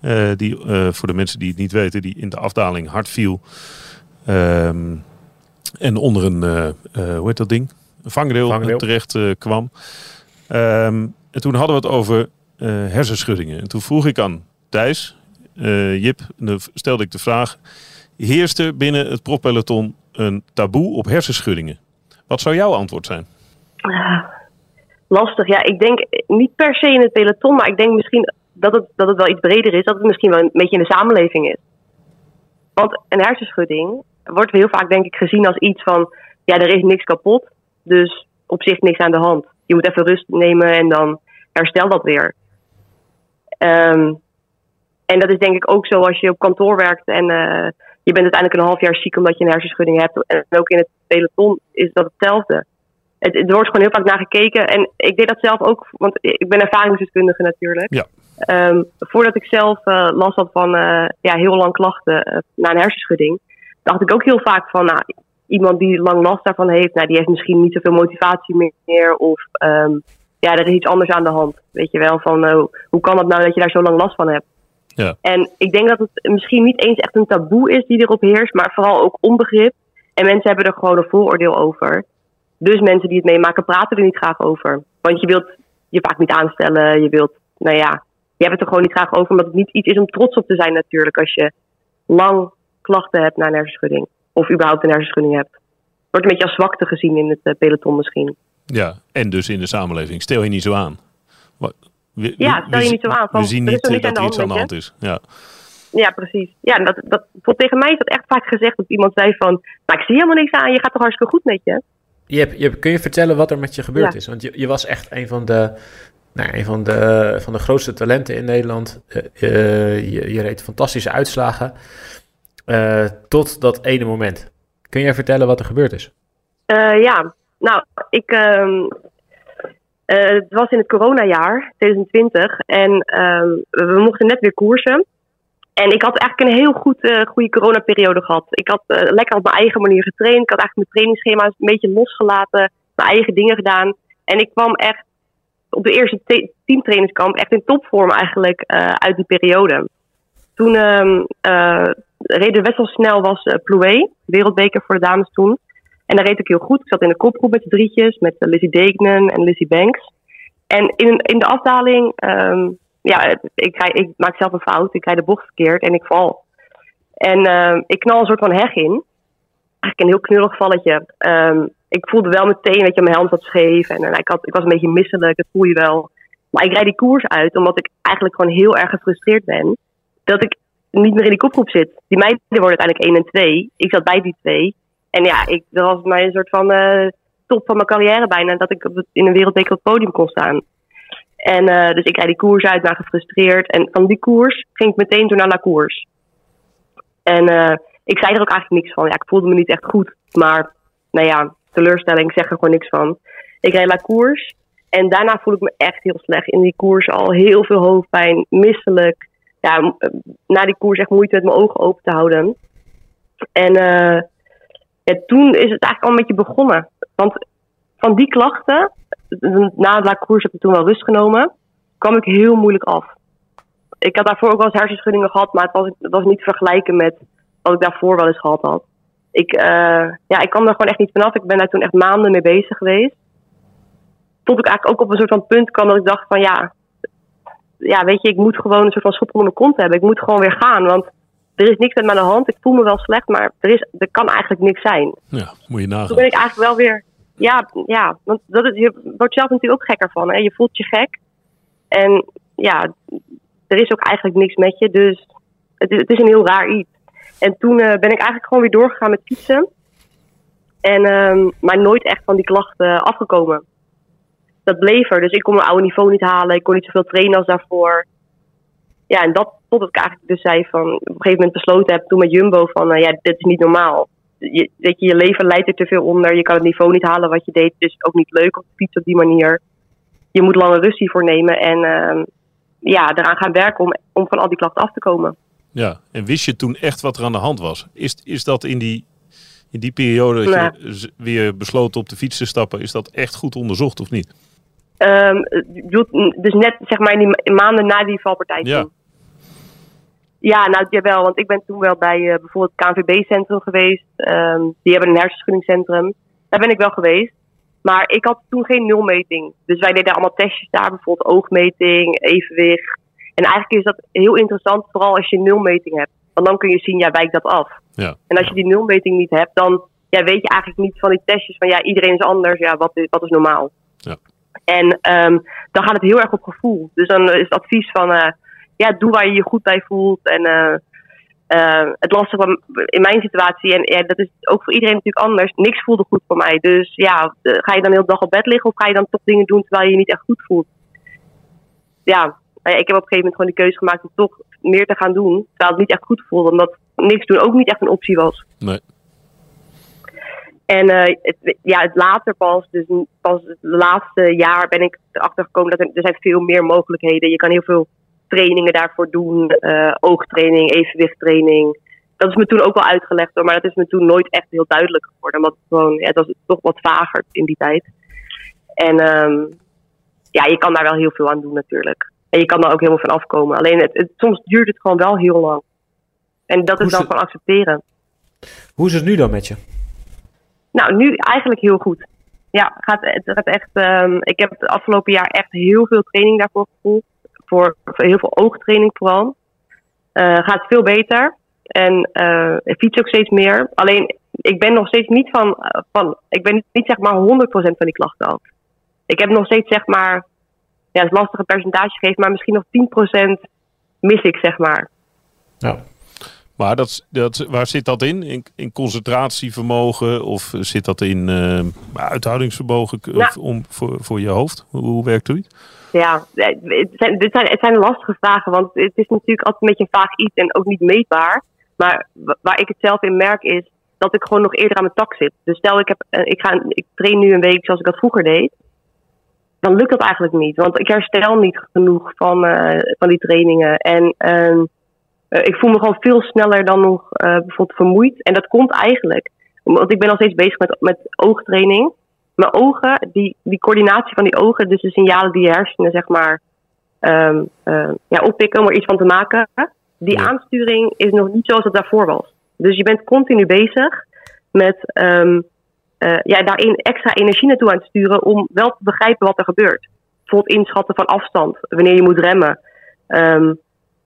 eh, die, eh, voor de mensen die het niet weten, die in de afdaling hard viel. Ehm, en onder een, hoe heet dat ding? Een vangrail, Vangrail. terecht eh, kwam. Ehm, en toen hadden we het over eh, hersenschuddingen. En toen vroeg ik aan Thijs, eh, Jip, stelde ik de vraag: heerst er binnen het profpeloton een taboe op hersenschuddingen? Wat zou jouw antwoord zijn? Ah, lastig. Ja, ik denk niet per se in het peloton, maar ik denk misschien dat het, dat het wel iets breder is. Dat het misschien wel een beetje in de samenleving is. Want een hersenschudding wordt heel vaak denk ik gezien als iets van... Ja, er is niks kapot, dus op zich niks aan de hand. Je moet even rust nemen en dan herstel dat weer. Ehm, en dat is denk ik ook zo als je op kantoor werkt en eh, je bent uiteindelijk een half jaar ziek omdat je een hersenschudding hebt. En ook in het peloton is dat hetzelfde. Het, er wordt gewoon heel vaak naar gekeken. En ik deed dat zelf ook, want ik ben ervaringsdeskundige natuurlijk. Ja. Ehm, voordat ik zelf eh, last had van eh, ja, heel lang klachten na een hersenschudding, dacht ik ook heel vaak van, nou, iemand die lang last daarvan heeft, nou, die heeft misschien niet zoveel motivatie meer. Of ehm, ja, er is iets anders aan de hand. Weet je wel, van eh, hoe kan het nou dat je daar zo lang last van hebt? Ja. En ik denk dat het misschien niet eens echt een taboe is die erop heerst, maar vooral ook onbegrip. En mensen hebben er gewoon een vooroordeel over. Dus mensen die het meemaken praten er niet graag over. Want je wilt je vaak niet aanstellen. Je wilt, nou ja, je hebt het er gewoon niet graag over. Omdat het niet iets is om trots op te zijn natuurlijk. Als je lang klachten hebt na een hersenschudding. Of überhaupt een hersenschudding hebt. Wordt een beetje als zwakte gezien in het eh, peloton misschien. Ja, en dus in de samenleving. Stel je niet zo aan. Wat- we- Ja, we- stel je niet zo aan, van, We zien niet eh, niks dat er iets aan de hand is. Ja. Ja, precies. Ja, en dat, dat, tegen mij is dat echt vaak gezegd dat iemand zei van... Nou, ik zie helemaal niks aan. Je gaat toch hartstikke goed met je? Jep, Jep, kun je vertellen wat er met je gebeurd Ja. is? Want je, je was echt een van de, nou, een van de, van de grootste talenten in Nederland. Eh, je, je reed fantastische uitslagen. Eh, tot dat ene moment. Kun jij vertellen wat er gebeurd is? Eh, ja, nou, ik. ehm, eh, het was in het coronajaar 2020 en ehm, we mochten net weer koersen. En ik had eigenlijk een heel goed, goede coronaperiode gehad. Ik had lekker op mijn eigen manier getraind. Ik had eigenlijk mijn trainingsschema's een beetje losgelaten, mijn eigen dingen gedaan. En ik kwam echt op de eerste te- teamtrainingskamp echt in topvorm eigenlijk uit die periode. Toen ehm eh, reden best wel snel was eh Ploué, wereldbeker voor de dames toen. En daar reed ik heel goed. Ik zat in de kopgroep met z'n drietjes, met eh, Lizzie Dekenen en Lizzie Banks. En in, in de afdaling, ehm, ja, ik, ik maak zelf een fout. Ik rijd de bocht verkeerd en ik val. En ehm, ik knal een soort van heg in. Eigenlijk een heel knullig valletje. Ik voelde wel meteen, weet je, mijn helm zat scheef. En, en ik, had, ik was een beetje misselijk, dat voel je wel. Maar ik rijd die koers uit, omdat ik eigenlijk gewoon heel erg gefrustreerd ben. Dat ik niet meer in die kopgroep zit. Die meiden worden uiteindelijk 1 en 2. Ik zat bij die twee. En ja, ik, dat was mij een soort van eh, top van mijn carrière bijna. Dat ik in een wereldbeker op het podium kon staan. En eh, dus ik rijd die koers uit, ben gefrustreerd. En van die koers ging ik meteen door naar La Koers. En eh, ik zei er ook eigenlijk niks van. Ja, ik voelde me niet echt goed. Maar nou ja, teleurstelling, zeg er gewoon niks van. Ik reed naar koers. En daarna voel ik me echt heel slecht. In die koers al heel veel hoofdpijn, misselijk. Ja, na die koers echt moeite met mijn ogen open te houden. En uh, ja, toen is het eigenlijk al een beetje begonnen. Want van die klachten, na de koers heb ik toen wel rust genomen, kwam ik heel moeilijk af. Ik had daarvoor ook wel eens hersenschuddingen gehad, maar het was, het was niet te vergelijken met wat ik daarvoor wel eens gehad had. Ik, uh, ja, ik kwam er gewoon echt niet vanaf. Ik ben daar toen echt maanden mee bezig geweest. Tot ik eigenlijk ook op een soort van punt kwam dat ik dacht van ja, ja, weet je, ik moet gewoon een soort van schop onder mijn kont hebben. Ik moet gewoon weer gaan, want er is niks met de hand. Ik voel me wel slecht, maar er, is, er kan eigenlijk niks zijn. Ja, moet je nagaan. Toen ben ik eigenlijk wel weer, ja, ja want dat is, je wordt zelf natuurlijk ook gekker van. Hè? Je voelt je gek. En ja, er is ook eigenlijk niks met je, dus het is, het is een heel raar iets. En toen uh, ben ik eigenlijk gewoon weer doorgegaan met fietsen. En, uh, maar nooit echt van die klachten afgekomen. Dat bleef er. Dus ik kon mijn oude niveau niet halen. Ik kon niet zoveel trainen als daarvoor. Ja, en dat totdat ik eigenlijk dus zei van... Op een gegeven moment besloten heb toen met Jumbo van... Uh, ja, dit is niet normaal. Je, weet je, je leven leidt er te veel onder. Je kan het niveau niet halen wat je deed. Het is ook niet leuk op de fiets op die manier. Je moet lange rust hiervoor nemen. En uh, ja, eraan gaan werken om, om van al die klachten af te komen. Ja, en wist je toen echt wat er aan de hand was? Is, is dat in die, in die periode dat Ja. je z- weer besloten op de fiets te stappen, is dat echt goed onderzocht of niet? Ehm, dus net zeg maar in die ma- maanden na die valpartij. Ja. Ja, nou jawel, want ik ben toen wel bij eh, bijvoorbeeld het KNVB-centrum geweest. Ehm, die hebben een hersenschuddingscentrum. Daar ben ik wel geweest. Maar ik had toen geen nulmeting. Dus wij deden allemaal testjes daar, bijvoorbeeld oogmeting, evenwicht. En eigenlijk is dat heel interessant, vooral als je een nulmeting hebt. Want dan kun je zien, ja, wijkt dat af. Ja. En als je die nulmeting niet hebt, dan ja, weet je eigenlijk niet van die testjes van ja, iedereen is anders. Ja, wat is, wat is normaal? Ja. En ehm, dan gaat het heel erg op gevoel. Dus dan is het advies van eh, ja, doe waar je je goed bij voelt. En eh, eh, het lastige in mijn situatie, en ja, dat is ook voor iedereen natuurlijk anders, niks voelde goed voor mij. Dus ja, ga je dan heel dag op bed liggen of ga je dan toch dingen doen terwijl je je niet echt goed voelt? Ja, ja, ik heb op een gegeven moment gewoon de keuze gemaakt om toch meer te gaan doen, terwijl het niet echt goed voelde, omdat niks doen ook niet echt een optie was. Nee. En eh, het, ja, het later pas, dus pas het laatste jaar ben ik erachter gekomen dat er, er zijn veel meer mogelijkheden. Je kan heel veel trainingen daarvoor doen, eh, oogtraining, evenwichttraining. Dat is me toen ook wel uitgelegd hoor, maar dat is me toen nooit echt heel duidelijk geworden. Het gewoon, ja, het was toch wat vager in die tijd. En ehm, ja, je kan daar wel heel veel aan doen natuurlijk. En je kan daar ook helemaal van afkomen. Alleen het, het- soms duurt het gewoon wel heel lang. En dat is dan het- gewoon accepteren. Hoe is het nu dan met je? Nou, nu eigenlijk heel goed. Ja, gaat, het echt. ehm, ik heb het afgelopen jaar echt heel veel training daarvoor gevoeld. Voor, voor heel veel oogtraining vooral. Eh, gaat veel beter. En eh, ik fiets ook steeds meer. Alleen, ik ben nog steeds niet van. van ik ben niet zeg maar 100% van die klachten af. Ik heb nog steeds zeg maar. Ja, het is lastig een percentage geven, maar misschien nog 10% mis ik zeg maar. Ja. Maar dat, dat, waar zit dat in? In, in concentratievermogen of zit dat in eh, uithoudingsvermogen Ja. om, voor, voor je hoofd? Hoe, hoe werkt zoiets? Ja, het zijn, dit zijn, het zijn lastige vragen, want het is natuurlijk altijd een beetje een vaag iets en ook niet meetbaar. Maar wa- waar ik het zelf in merk is dat ik gewoon nog eerder aan mijn tak zit. Dus stel ik, heb, eh, ik, ga, ik train nu een week zoals ik dat vroeger deed, dan lukt dat eigenlijk niet. Want ik herstel niet genoeg van, eh, van die trainingen. En ehm, eh, ik voel me gewoon veel sneller dan nog eh, bijvoorbeeld vermoeid. En dat komt eigenlijk, want ik ben al steeds bezig met, met oogtraining mijn ogen, die, die coördinatie van die ogen, dus de signalen die je hersenen zeg maar ehm, eh, ja, oppikken om er iets van te maken, die Ja. aansturing is nog niet zoals het daarvoor was. Dus je bent continu bezig met ehm, eh, ja, daarin extra energie naartoe aan het sturen om wel te begrijpen wat er gebeurt. Bijvoorbeeld inschatten van afstand, wanneer je moet remmen. Ehm,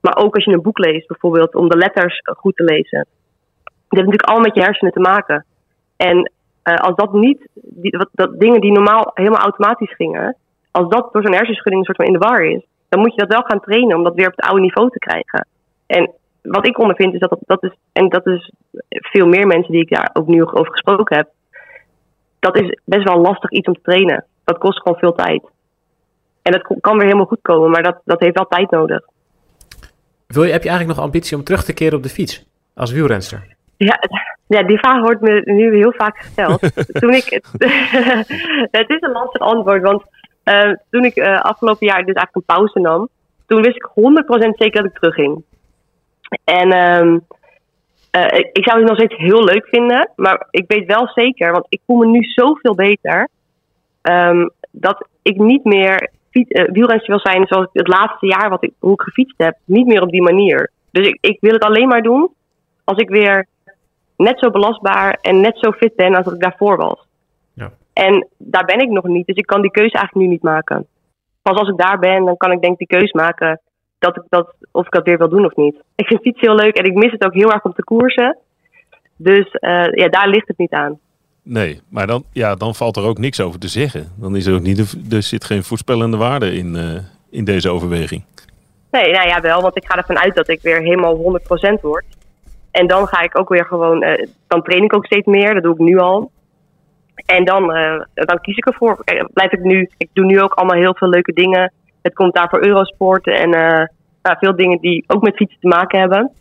maar ook als je een boek leest, bijvoorbeeld, om de letters goed te lezen. Dat heeft natuurlijk allemaal met je hersenen te maken. En eh, als dat niet, die, wat, dat dingen die normaal helemaal automatisch gingen, als dat door zo'n hersenschudding een soort van in de war is, dan moet je dat wel gaan trainen om dat weer op het oude niveau te krijgen. En wat ik ondervind is dat dat, dat is, en dat is veel meer mensen die ik daar ook nu over gesproken heb, dat is best wel lastig iets om te trainen. Dat kost gewoon veel tijd. En dat kan weer helemaal goed komen, maar dat, dat heeft wel tijd nodig. Wil je, heb je eigenlijk nog ambitie om terug te keren op de fiets? Als wielrenster? Ja, Ja, die vraag wordt me nu heel vaak gesteld. toen ik, het is een lastig antwoord, want uh, toen ik uh, afgelopen jaar dus eigenlijk een pauze nam, toen wist ik 100% zeker dat ik terugging. En um, uh, ik, ik, zou het nog steeds heel leuk vinden, maar ik weet wel zeker, want ik voel me nu zoveel beter, um, dat ik niet meer wielrenster wil zijn zoals het laatste jaar wat ik, hoe ik gefietst heb. Niet meer op die manier. Dus ik, ik wil het alleen maar doen als ik weer net zo belastbaar en net zo fit ben als ik daarvoor was. Ja. En daar ben ik nog niet, dus ik kan die keuze eigenlijk nu niet maken. Pas als ik daar ben, dan kan ik denk die keuze maken dat ik dat, of ik dat weer wil doen of niet. Ik vind fiets heel leuk en ik mis het ook heel erg om te koersen. Dus uh, ja, daar ligt het niet aan. Nee, maar dan, ja, dan valt er ook niks over te zeggen. Dan is er ook niet, er zit geen voorspellende waarde in, uh, in deze overweging. Nee, nou ja, wel, want ik ga ervan uit dat ik weer helemaal 100% word. En dan ga ik ook weer gewoon, uh, dan train ik ook steeds meer, dat doe ik nu al. En dan, uh, dan kies ik ervoor. Blijf ik nu, ik doe nu ook allemaal heel veel leuke dingen. Het komt daar voor Eurosport en nou, veel dingen die ook met fietsen te maken hebben.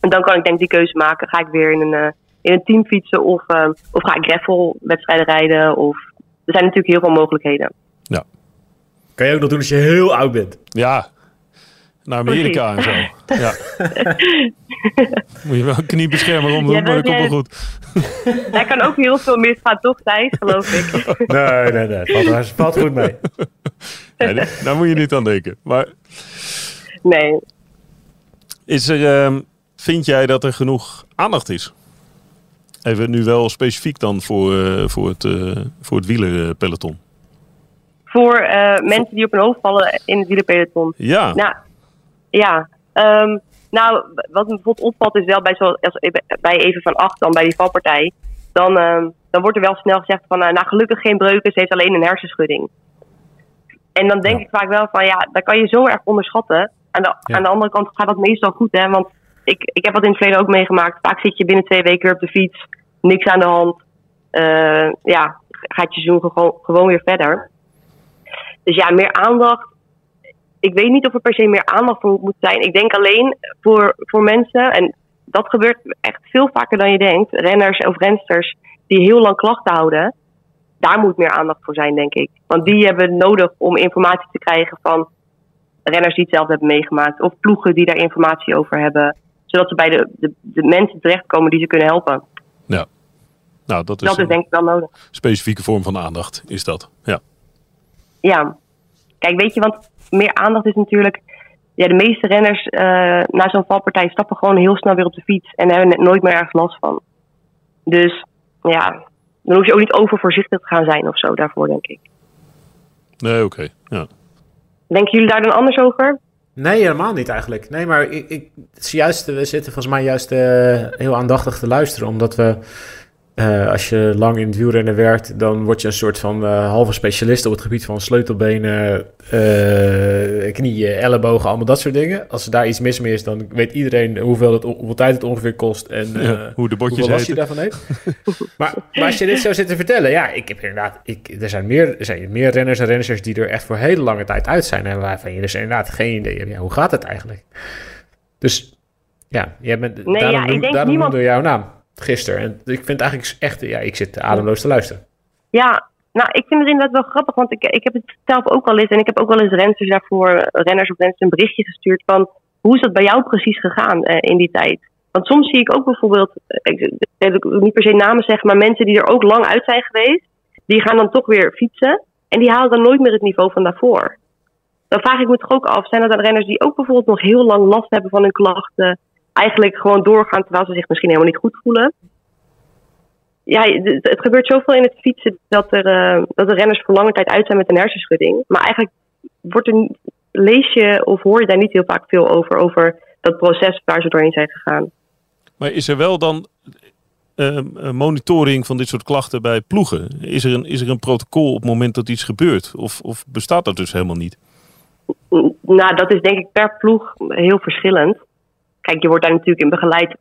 En dan kan ik denk die keuze maken. Ga ik weer in een in een team fietsen of, uh, of ga ik gravel wedstrijden rijden. Of, er zijn natuurlijk heel veel mogelijkheden. Ja. Kan je ook nog doen als je heel oud bent? Ja, naar Amerika en zo. Ja. Moet je wel een kniebeschermer om doen, ja, maar dat komt wel goed. Daar kan ook heel veel misgaan, toch Thijs, geloof ik. nee, nee, nee. Valt, valt goed mee. Nee, daar moet je niet aan denken. Maar... Nee. Is er, um, vind jij dat er genoeg aandacht is Even nu wel specifiek dan voor, uh, voor het, uh, voor het wielerpeloton. Voor uh, mensen die op hun hoofd vallen in het wielerpeloton. Ja. Nou, ja. Um, nou, wat me bijvoorbeeld opvalt is wel bij, zo, als, bij even van acht, dan bij die valpartij. Dan, um, dan wordt er wel snel gezegd van, nou gelukkig geen breuken, ze heeft alleen een hersenschudding. En dan denk ja. ik vaak wel van, ja, dat kan je zo erg onderschatten. Aan de, ja. aan de andere kant gaat dat meestal goed, hè. Want ik, ik heb dat in het verleden ook meegemaakt. Vaak zit je binnen twee weken weer op de fiets. Niks aan de hand. Uh, ja, gaat je seizoen gewoon, gewoon weer verder. Dus ja, meer aandacht. Ik weet niet of er per se meer aandacht voor moet zijn. Ik denk alleen voor, voor mensen, en dat gebeurt echt veel vaker dan je denkt, renners of rensters die heel lang klachten houden. Daar moet meer aandacht voor zijn, denk ik. Want die hebben nodig om informatie te krijgen van renners die het zelf hebben meegemaakt. Of ploegen die daar informatie over hebben zodat ze bij de, de, de mensen terechtkomen die ze kunnen helpen. Ja, nou dat is, dat is denk ik wel nodig. Specifieke vorm van aandacht is dat, ja. Ja, kijk weet je, want meer aandacht is natuurlijk... Ja, de meeste renners uh, na zo'n valpartij stappen gewoon heel snel weer op de fiets en hebben er nooit meer ergens last van. Dus ja, dan hoef je ook niet overvoorzichtig te gaan zijn of zo daarvoor, denk ik. Nee, oké. Ja. Denken jullie daar dan anders over? Nee, helemaal niet eigenlijk. Nee, maar ik, juist, we zitten volgens mij juist uh, heel aandachtig te luisteren, omdat we uh, als je lang in het wielrennen werkt, dan word je een soort van uh, halve specialist op het gebied van sleutelbenen, uh, knieën, ellebogen, allemaal dat soort dingen. Als er daar iets mis mee is, dan weet iedereen hoeveel, het, hoeveel tijd het ongeveer kost en ja, hoe de botjes hoeveel je daarvan heeft. maar, maar, als je dit zo zit te vertellen, ja, ik heb inderdaad, ik, er, zijn meer, er zijn meer renners en renners die er echt voor hele lange tijd uit zijn en waarvan je dus inderdaad geen idee hebt, ja, hoe gaat het eigenlijk? Dus ja, jij bent, nee, daarom, ja, noem, daarom niemand... noemde jouw naam gisteren. En ik vind eigenlijk echt, ja, ik zit ademloos te luisteren. Ja, nou, ik vind het inderdaad wel grappig, want ik, ik heb het zelf ook al eens, en ik heb ook wel eens renners daarvoor, renners of renners een berichtje gestuurd van, hoe is dat bij jou precies gegaan eh, in die tijd? Want soms zie ik ook bijvoorbeeld, eh, ik, ik wil niet per se namen zeggen, maar mensen die er ook lang uit zijn geweest, die gaan dan toch weer fietsen en die halen dan nooit meer het niveau van daarvoor. Dan vraag ik me toch ook af, zijn dat dan renners die ook bijvoorbeeld nog heel lang last hebben van hun klachten, eigenlijk gewoon doorgaan terwijl ze zich misschien helemaal niet goed voelen. Ja, het gebeurt zoveel in het fietsen dat, er, uh, dat de renners voor lange tijd uit zijn met een hersenschudding. Maar eigenlijk wordt er, lees je of hoor je daar niet heel vaak veel over, over dat proces waar ze doorheen zijn gegaan. Maar is er wel dan uh, monitoring van dit soort klachten bij ploegen? Is er een, is er een protocol op het moment dat iets gebeurt? Of, of bestaat dat dus helemaal niet? Nou, dat is denk ik per ploeg heel verschillend kijk, je wordt daar natuurlijk in begeleid.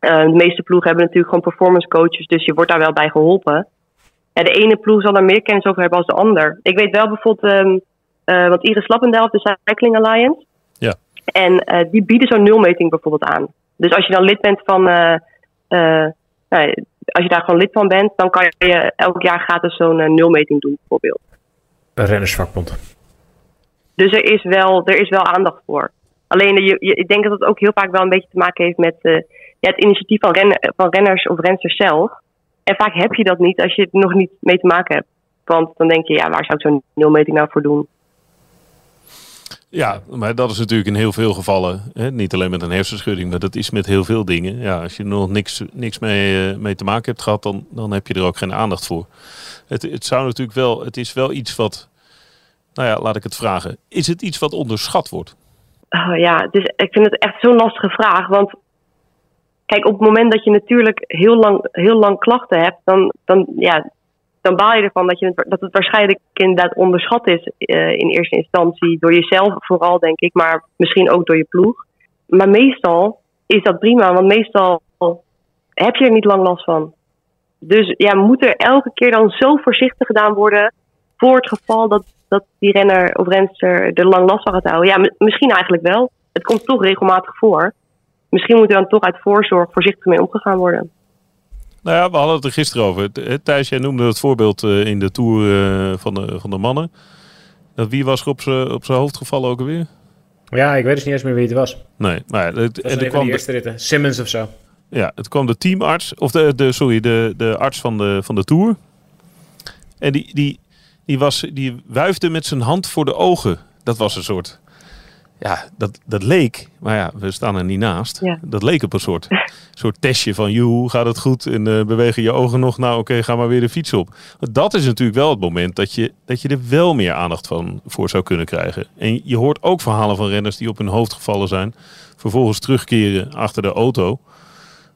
Uh, de meeste ploegen hebben natuurlijk gewoon performance coaches, dus je wordt daar wel bij geholpen. Ja, de ene ploeg zal er meer kennis over hebben als de ander. Ik weet wel bijvoorbeeld, um, uh, want Iris Lappendel de Cycling Alliance. Ja. En uh, die bieden zo'n nulmeting bijvoorbeeld aan. Dus als je dan lid bent van, nou, als je daar gewoon lid van bent, dan kan je elk jaar gratis zo'n uh, nulmeting doen, bijvoorbeeld. Een rennersvakbond. Dus er is wel, er is wel aandacht voor. Alleen, je, je, ik denk dat het ook heel vaak wel een beetje te maken heeft met uh, ja, het initiatief van, van renners of rensters zelf. En vaak heb je dat niet als je het nog niet mee te maken hebt. Want dan denk je, ja, waar zou ik zo'n nulmeting nou voor doen? Ja, maar dat is natuurlijk in heel veel gevallen, hè, niet alleen met een hersenschudding, maar dat is met heel veel dingen. Ja, als je er nog niks, niks mee, uh, mee te maken hebt gehad, dan, dan heb je er ook geen aandacht voor. Het, het zou natuurlijk wel, het is wel iets wat, nou ja, laat ik het vragen. Is het iets wat onderschat wordt? Oh, ja, dus ik vind het echt zo'n lastige vraag. Want kijk, op het moment dat je natuurlijk heel lang, heel lang klachten hebt, dan, dan, ja, dan baal je ervan dat, je dat het waarschijnlijk inderdaad onderschat is uh, in eerste instantie. Door jezelf vooral, denk ik, maar misschien ook door je ploeg. Maar meestal is dat prima, want meestal heb je er niet lang last van. Dus ja, moet er elke keer dan zo voorzichtig gedaan worden voor het geval dat, dat die renner of renster er lang last van gaat houden? Ja, misschien eigenlijk wel. Het komt toch regelmatig voor. Misschien moet er dan toch uit voorzorg voorzichtig mee omgegaan worden. Nou ja, we hadden het er gisteren over. Thijs, jij noemde het voorbeeld in de Tour van de, van de mannen. Dat wie was er op zijn op hoofd gevallen ook alweer? Ja, ik weet dus niet eens meer wie het was. Nee, maar het, en er kwam de eerste ritten. Simmons of zo. Ja, het kwam de teamarts, of de, de sorry, de, de arts van de, van de Tour. En die, die, die, was, die wuifde met zijn hand voor de ogen. Dat was een soort ja, dat, dat leek, maar ja, we staan er niet naast. Ja. Dat leek op een soort, soort testje van, joe, gaat het goed? En uh, bewegen je ogen nog? Nou, oké, ga maar weer de fiets op. Dat is natuurlijk wel het moment dat je, dat je er wel meer aandacht van voor zou kunnen krijgen. En je hoort ook verhalen van renners die op hun hoofd gevallen zijn. Vervolgens terugkeren achter de auto.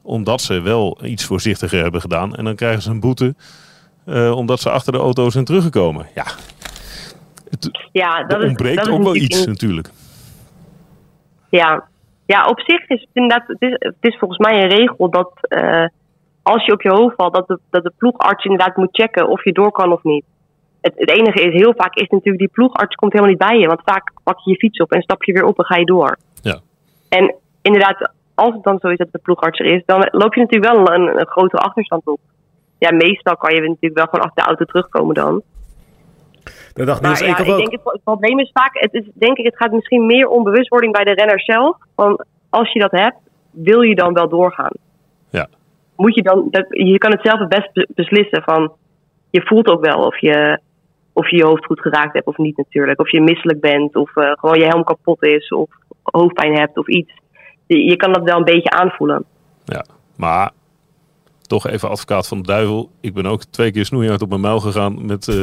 Omdat ze wel iets voorzichtiger hebben gedaan. En dan krijgen ze een boete omdat ze achter de auto zijn teruggekomen. Ja, het, ja dat ontbreekt is, dat ook is wel iets natuurlijk natuurlijk. Ja. ja, op zich is het inderdaad, het is, het is volgens mij een regel dat uh, als je op je hoofd valt, dat de, dat de ploegarts inderdaad moet checken of je door kan of niet. Het, het enige is, heel vaak is natuurlijk die ploegarts komt helemaal niet bij je, want vaak pak je je fiets op en stap je weer op en ga je door. Ja. En inderdaad, als het dan zo is dat de ploegarts er is, dan loop je natuurlijk wel een, een grotere achterstand op. Ja, meestal kan je natuurlijk wel gewoon achter de auto terugkomen dan. Dat dacht Niels ja, ik ook. denk het, het probleem is vaak, het is, denk ik, het gaat misschien meer om bewustwording bij de renner zelf. Van als je dat hebt, wil je dan wel doorgaan? Ja. Moet je dan, dat, je kan het zelf het best be- beslissen van, je voelt ook wel of je, of je je hoofd goed geraakt hebt of niet natuurlijk. Of je misselijk bent of eh, gewoon je helm kapot is of hoofdpijn hebt of iets. Je, je kan dat wel een beetje aanvoelen. Ja, maar toch even advocaat van de duivel. Ik ben ook twee keer snoeihard op mijn muil gegaan met eh,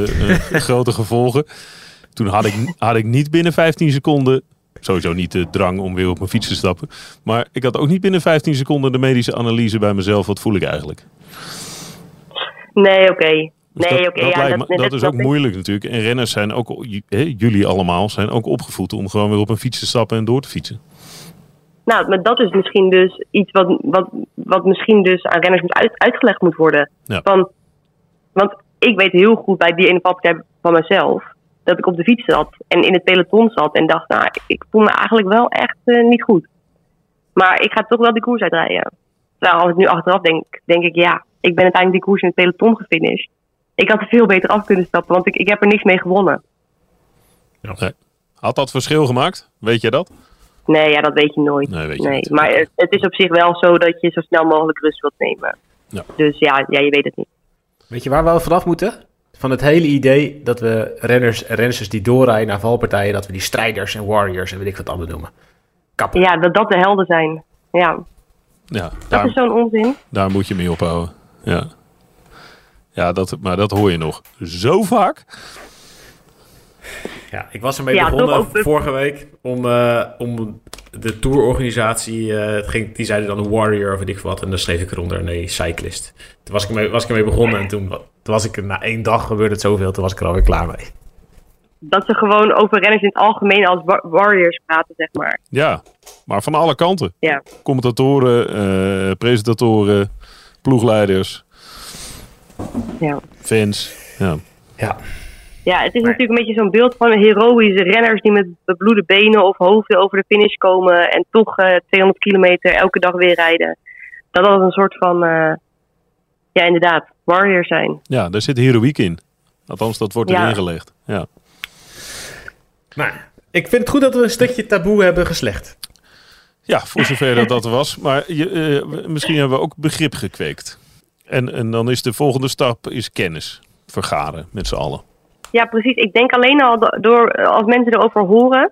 grote gevolgen. Toen had ik, had ik niet binnen 15 seconden, sowieso niet de drang om weer op mijn fiets te stappen. Maar ik had ook niet binnen 15 seconden de medische analyse bij mezelf. Wat voel ik eigenlijk? Nee, oké. Dus Nee, dat, oké. dat, ja, me- dat is ook dat- moeilijk natuurlijk. En renners zijn ook, jullie allemaal, zijn ook opgevoed om gewoon weer op een fiets te stappen en door te fietsen. Nou, maar dat is misschien dus iets wat, wat, wat misschien dus aan renners moet uit, uitgelegd moet worden. Ja. Van, want ik weet heel goed bij die ene valpartij van mezelf dat ik op de fiets zat en in het peloton zat en dacht, nou, ik voel me eigenlijk wel echt eh, niet goed. Maar ik ga toch wel die koers uitrijden. Terwijl als ik nu achteraf denk, denk ik, ja, ik ben uiteindelijk die koers in het peloton gefinished. Ik had er veel beter af kunnen stappen, want ik, ik heb er niks mee gewonnen. Had dat verschil gemaakt? Weet jij dat? Nee, ja, dat weet je nooit. Nee, weet je Nee, niet. maar het, het is op zich wel zo dat je zo snel mogelijk rust wilt nemen. Ja. Dus ja, ja, je weet het niet. Weet je waar we vanaf moeten? Van het hele idee dat we renners en rensters die doorrijden naar valpartijen, dat we die strijders en warriors en weet ik wat allemaal noemen. Kappen. Ja, dat dat de helden zijn. Ja, Ja, dat daar, is zo'n onzin. daar moet je mee ophouden. Ja, ja dat, maar dat hoor je nog zo vaak. Ja, ik was ermee Ja, begonnen vorige week om, eh, om de tourorganisatie, eh, het ging, die zeiden dan een warrior of weet ik wat, en dan schreef ik eronder nee, cyclist. Toen was ik ermee, was ik ermee begonnen en toen, toen was ik na één dag gebeurde het zoveel, toen was ik er alweer klaar mee. Dat ze gewoon over renners in het algemeen als wa- warriors praten, zeg maar. Ja, maar van alle kanten. Ja, Commentatoren, eh, presentatoren, ploegleiders, ja. fans. Ja, Ja, ja het is Maar- natuurlijk een beetje zo'n beeld van heroïsche renners die met bebloede benen of hoofden over de finish komen en toch eh 200 kilometer elke dag weer rijden. Dat dat een soort van, eh, ja, inderdaad, warrior zijn. Ja, daar zit heroïek in. Althans, dat wordt Ja. erin gelegd. Ja. Nou, ik vind het goed dat we een stukje taboe hebben geslecht. Ja, voor zover dat dat was. Maar je, eh, misschien hebben we ook begrip gekweekt. En, en dan is de volgende stap is kennis vergaren met z'n allen. Ja, precies. Ik denk alleen al do- door, eh, als mensen erover horen,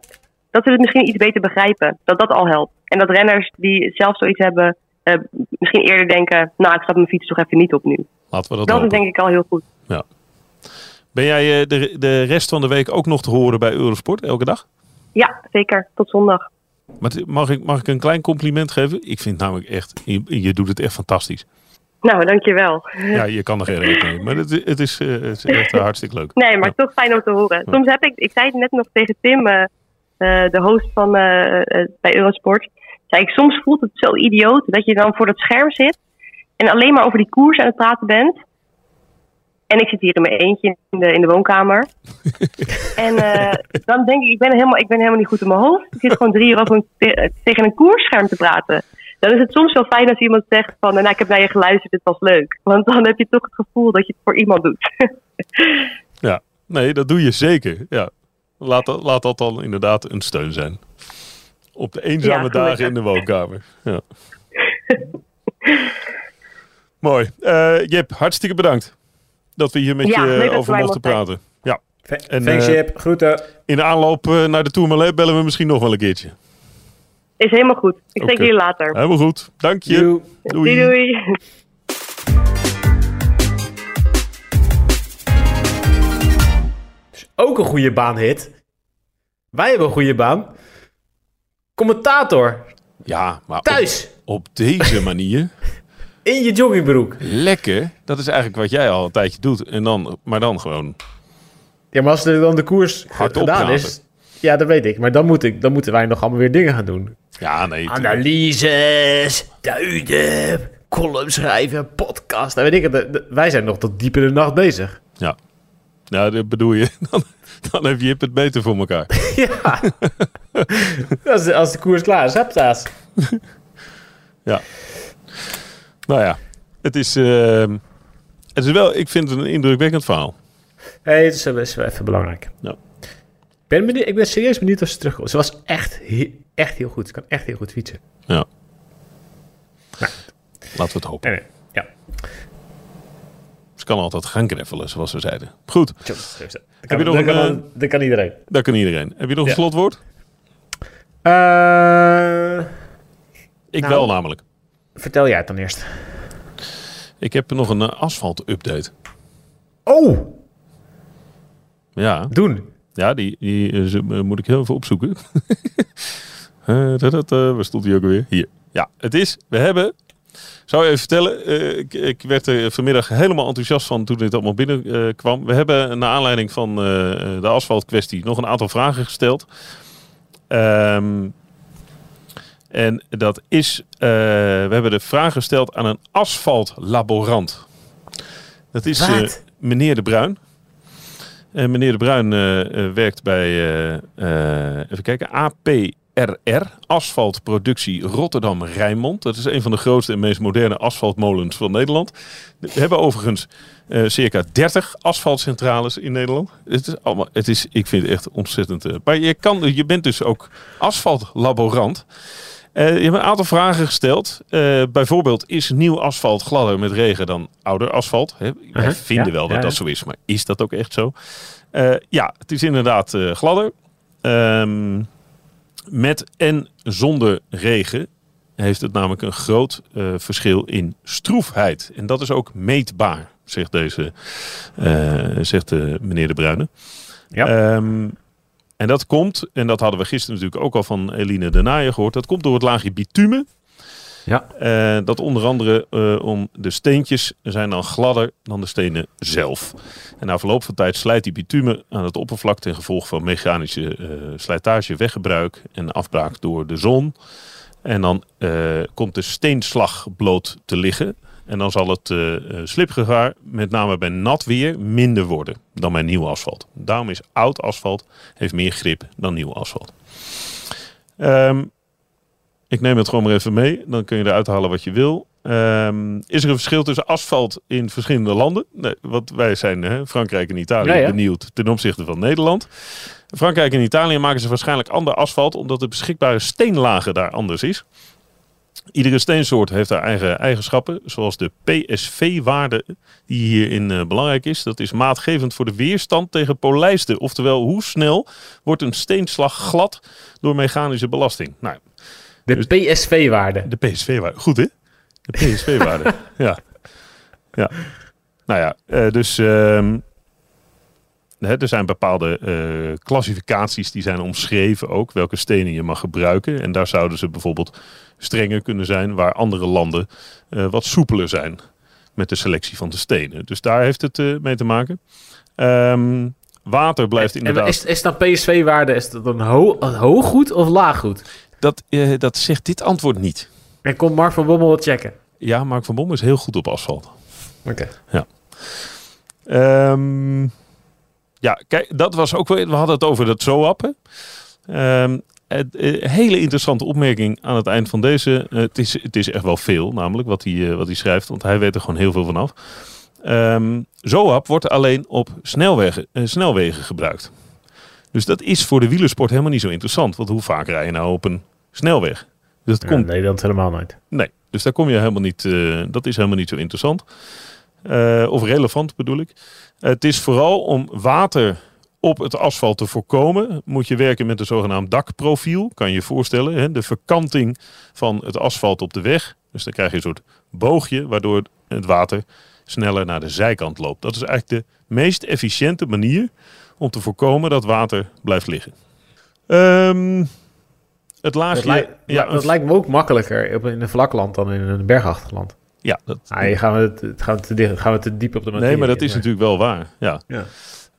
dat ze het misschien iets beter begrijpen. Dat dat al helpt. En dat renners die zelf zoiets hebben, eh, misschien eerder denken, nou, ik ga mijn fiets toch even niet op nu. Laten we dat, Dat is denk ik al heel goed. Ben jij eh, de, de rest van de week ook nog te horen bij Eurosport, elke dag? Ja, zeker. Tot zondag. Maar mag ik, mag ik een klein compliment geven? Ik vind namelijk echt, je, je doet het echt fantastisch. Nou, dankjewel. Ja, je kan er geen reden mee. Maar het, het, is, eh, het is echt eh, hartstikke leuk. Nee, maar Ja. toch fijn om te horen. Soms heb ik, ik zei het net nog tegen Tim, eh, de host van bij Eurosport. Zei ik, soms voelt het zo idioot dat je dan voor dat scherm zit en alleen maar over die koers aan het praten bent. En ik zit hier in mijn eentje in de, in de woonkamer. en dan denk ik, ik ben, helemaal, ik ben helemaal niet goed in mijn hoofd. Ik zit gewoon drie uur over een, tegen een koersscherm te praten. Dan is het soms wel fijn als iemand zegt van, nou, ik heb naar je geluisterd, dit was leuk. Want dan heb je toch het gevoel dat je het voor iemand doet. Ja, nee, dat doe je zeker. Ja. Laat, dat- laat dat dan inderdaad een steun zijn. Op de eenzame Ja, dagen in de woonkamer. Ja. Mooi. Eh Jip, hartstikke bedankt dat we hier met Ja, je over mochten zijn. praten. Ja. En, Thanks, eh, Jip. Groeten. In de aanloop eh, naar de Tourmalet bellen we misschien nog wel een keertje. Is helemaal goed. Ik spreek jullie later. Helemaal goed. Dank je. Doei. Doei doei. Ook een goede baanhit. Wij hebben een goede baan. Commentator. Ja, maar Thuis. op deze manier. In je joggingbroek. Lekker. Dat is eigenlijk wat jij al een tijdje doet. En dan, maar dan gewoon. Ja, maar als er dan de koers Hardop gedaan is... Ja, dat weet ik. Maar dan, moet ik, dan moeten wij nog allemaal weer dingen gaan doen. Ja, nee. Analyses, duiden, column schrijven, podcast. Dan weet ik het. Wij zijn nog tot diep in de nacht bezig. Ja. Ja, dat bedoel je. Dan, dan heb je het beter voor elkaar. Ja. als, de, als de koers klaar is, hupsa's. Ja. Nou ja, het is, ehm, het is wel, ik vind het een indrukwekkend verhaal. hey, het is, is wel even belangrijk. Ja. Ik ben, benieuwd, ik ben serieus benieuwd of ze terugkomt. Ze was echt, he- echt heel goed. Ze kan echt heel goed fietsen. Ja. Nou. Laten we het hopen. Nee, nee. Ja. Ze kan altijd gaan greffelen, zoals we zeiden. Goed, dat. Heb je kan, nog dat, een, kan, dat kan iedereen. dat kan iedereen. Heb je nog een slotwoord? Eh, Ik Nou. wel namelijk. vertel jij het dan eerst. Ik heb nog een eh, asfalt-update. Oh, Ja, doen. Ja die, die eh, eh, moet ik heel even opzoeken. Dat, dat, eh, waar stond die ook alweer? Hier. Ja, het is, we hebben... Zou je even vertellen, ik, ik werd er vanmiddag helemaal enthousiast van toen dit allemaal binnenkwam. kwam. we hebben naar aanleiding van eh, de asfaltkwestie nog een aantal vragen gesteld. Ehm, en dat is, we hebben de vraag gesteld aan een asfaltlaborant. Dat is meneer De Bruin. En meneer De Bruin eh, eh, werkt bij, eh, eh, even kijken, APRR, Asfaltproductie Rotterdam-Rijnmond. Dat is een van de grootste en meest moderne asfaltmolens van Nederland. We hebben overigens eh, circa 30 asfaltcentrales in Nederland. Het is allemaal, het is, ik vind het echt ontzettend. eh, maar je, kan, je bent dus ook asfaltlaborant. Eh, je hebt een aantal vragen gesteld. Eh, bijvoorbeeld, is nieuw asfalt gladder met regen dan ouder asfalt? Hè, wij Uh-huh, vinden ja, wel dat ja, dat zo is, maar is dat ook echt zo? Eh, ja, het is inderdaad gladder. Ehm, met en zonder regen heeft het namelijk een groot verschil in stroefheid. En dat is ook meetbaar, zegt, deze, zegt de meneer De Bruyne. Ja. Ehm, en dat komt, en dat hadden we gisteren natuurlijk ook al van Eline de Naaier gehoord, dat komt door het laagje bitumen. Ja. Eh, dat onder andere eh, om de steentjes zijn dan gladder dan de stenen zelf. En na verloop van tijd slijt die bitumen aan het oppervlak ten gevolge van mechanische eh, slijtage, weggebruik en afbraak door de zon. En dan komt de steenslag bloot te liggen. En dan zal het eh, eh, slipgevaar, met name bij nat weer, minder worden dan bij nieuw asfalt. Daarom is oud asfalt heeft meer grip dan nieuw asfalt. Ehm, ik neem het gewoon maar even mee. Dan kun je eruit halen wat je wil. Ehm, is er een verschil tussen asfalt in verschillende landen? Nee, want wij zijn hè, Frankrijk en Italië benieuwd ten opzichte van Nederland. Frankrijk en Italië maken ze waarschijnlijk ander asfalt omdat de beschikbare steenlagen daar anders is. Iedere steensoort heeft haar eigen eigenschappen, zoals de PSV-waarde die hierin eh, belangrijk is. Dat is maatgevend voor de weerstand tegen polijsten. Oftewel, hoe snel wordt een steenslag glad door mechanische belasting? Nou, De Dus- PSV-waarde. de PSV-waarde. Goed, hè? De PSV-waarde. ja. ja. Nou ja, eh, dus ehm, hè, er zijn bepaalde eh, klassificaties die zijn omschreven ook. Welke stenen je mag gebruiken. En daar zouden ze bijvoorbeeld strenger kunnen zijn. Waar andere landen eh, wat soepeler zijn met de selectie van de stenen. Dus daar heeft het eh, mee te maken. Ehm, water blijft En inderdaad... is, is dan PSV-waarde is dat een, ho hoog goed of laag goed? Dat, dat zegt dit antwoord niet. En komt Mark van Bommel wat checken? Ja, Mark van Bommel is heel goed op asfalt. Oké. Ehm, ja, kijk, dat was ook weer. We hadden het over dat zoap. Ehm, eh, hele interessante opmerking aan het eind van deze. het, is, het is echt wel veel, namelijk wat hij, eh, wat hij schrijft, want hij weet er gewoon heel veel van af. Ehm zoap wordt alleen op snelwegen, eh, snelwegen gebruikt. Dus dat is voor de wielersport helemaal niet zo interessant. Want hoe vaak rij je nou op een snelweg? Dus dat Ja, komt Nederland helemaal nooit. Nee, dus daar kom je helemaal niet. dat is helemaal niet zo interessant. Eh, of relevant bedoel ik. het is vooral om water op het asfalt te voorkomen. Moet je werken met een zogenaamd dakprofiel. Kan je je voorstellen. Hè? De verkanting van het asfalt op de weg. Dus dan krijg je een soort boogje. Waardoor het water sneller naar de zijkant loopt. Dat is eigenlijk de meest efficiënte manier om te voorkomen dat water blijft liggen. Ehm, het laagje. Dat, lijkt- ja, dat lijkt me ook makkelijker in een vlakland dan in een bergachtig land. Ja, dat, Ah, gaan we, het, het gaan, we te dicht, gaan we te diep op de materie. Nee, maar dat is natuurlijk wel waar. Ja. Ja.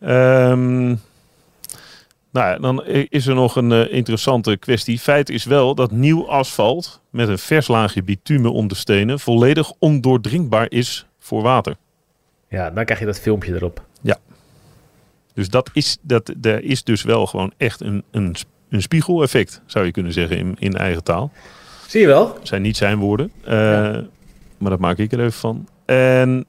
Ehm, nou ja, dan is er nog een eh, interessante kwestie. Feit is wel dat nieuw asfalt met een vers laagje bitumen om de stenen volledig ondoordringbaar is voor water. Ja, dan krijg je dat filmpje erop. Dus dat is, dat, er is dus wel gewoon echt een, een, een spiegeleffect, zou je kunnen zeggen in, in eigen taal. Zie je wel? Zijn niet zijn woorden, eh, Ja. Maar dat maak ik er even van. En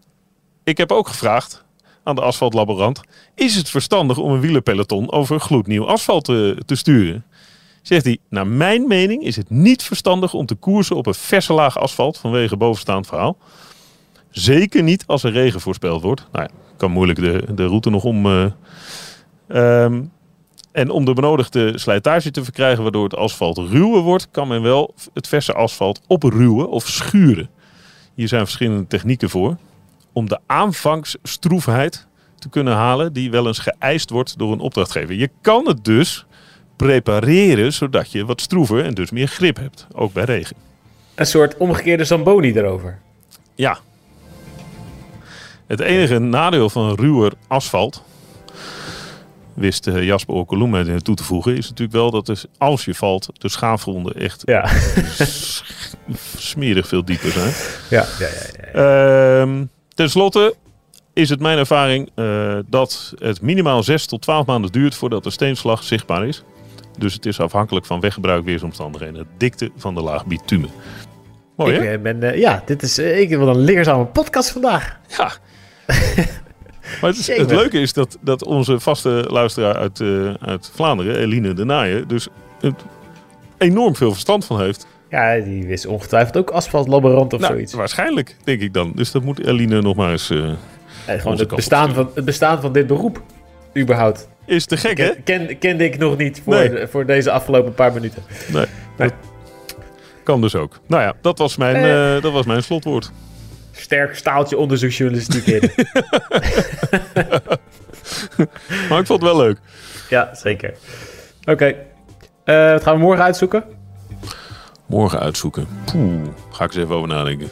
ik heb ook gevraagd aan de asfaltlaborant: is het verstandig om een wielerpeloton over gloednieuw asfalt te, te sturen? Zegt hij: Naar mijn mening is het niet verstandig om te koersen op een verse laag asfalt vanwege bovenstaand verhaal. Zeker niet als er regen voorspeld wordt. Nou ja, kan moeilijk de, de route nog om. eh, ehm, en om de benodigde slijtage te verkrijgen waardoor het asfalt ruwer wordt, kan men wel het verse asfalt opruwen of schuren. Hier zijn verschillende technieken voor. Om de aanvangsstroefheid te kunnen halen die wel eens geëist wordt door een opdrachtgever. Je kan het dus prepareren zodat je wat stroever en dus meer grip hebt. Ook bij regen. Een soort omgekeerde Zamboni erover. Ja. Het enige nadeel van ruwer asfalt, wist eh, Jasper Okolum mij toe te voegen, is natuurlijk wel dat dus als je valt, de schaafgronden echt Ja. smerig veel dieper zijn. ja, ja, ja, ja. Ehm ten slotte is het mijn ervaring eh, dat het minimaal 6 tot 12 maanden duurt voordat de steenslag zichtbaar is. Dus het is afhankelijk van weggebruik, weersomstandigheden, de dikte van de laag bitumen. Mooi ik hè? eh, ben, ja, dit is ik wel een leerzame podcast vandaag. Ja. maar het, leuke is dat, dat onze vaste luisteraar uit, eh, uit Vlaanderen, Eline de Naaien, dus enorm veel verstand van heeft. Ja, die is ongetwijfeld ook asfaltlaborant of Nou, zoiets. waarschijnlijk, denk ik dan. Dus dat moet Eline nog maar eens... eh, gewoon het bestaan, van, het bestaan van dit beroep, überhaupt. is te gek, hè? Ken, ken, kende ik nog niet voor, Nee. de- voor deze afgelopen paar minuten. Nee. Kan dus ook. Nou ja, dat was mijn, eh, dat was mijn slotwoord. Sterk staaltje onderzoeksjournalistiek in. Maar ik vond het wel leuk. ja, zeker. Oké. Eh, wat gaan we morgen uitzoeken? Morgen uitzoeken. Poeh, ga ik eens even over nadenken.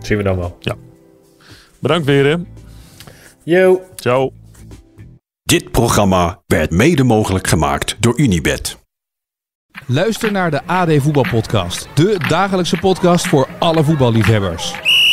Zien we dan wel. Bedankt weer, hè. Yo. Ciao. Dit programma werd mede mogelijk gemaakt door Unibed. Luister naar de AD Voetbalpodcast. De dagelijkse podcast voor alle voetballiefhebbers.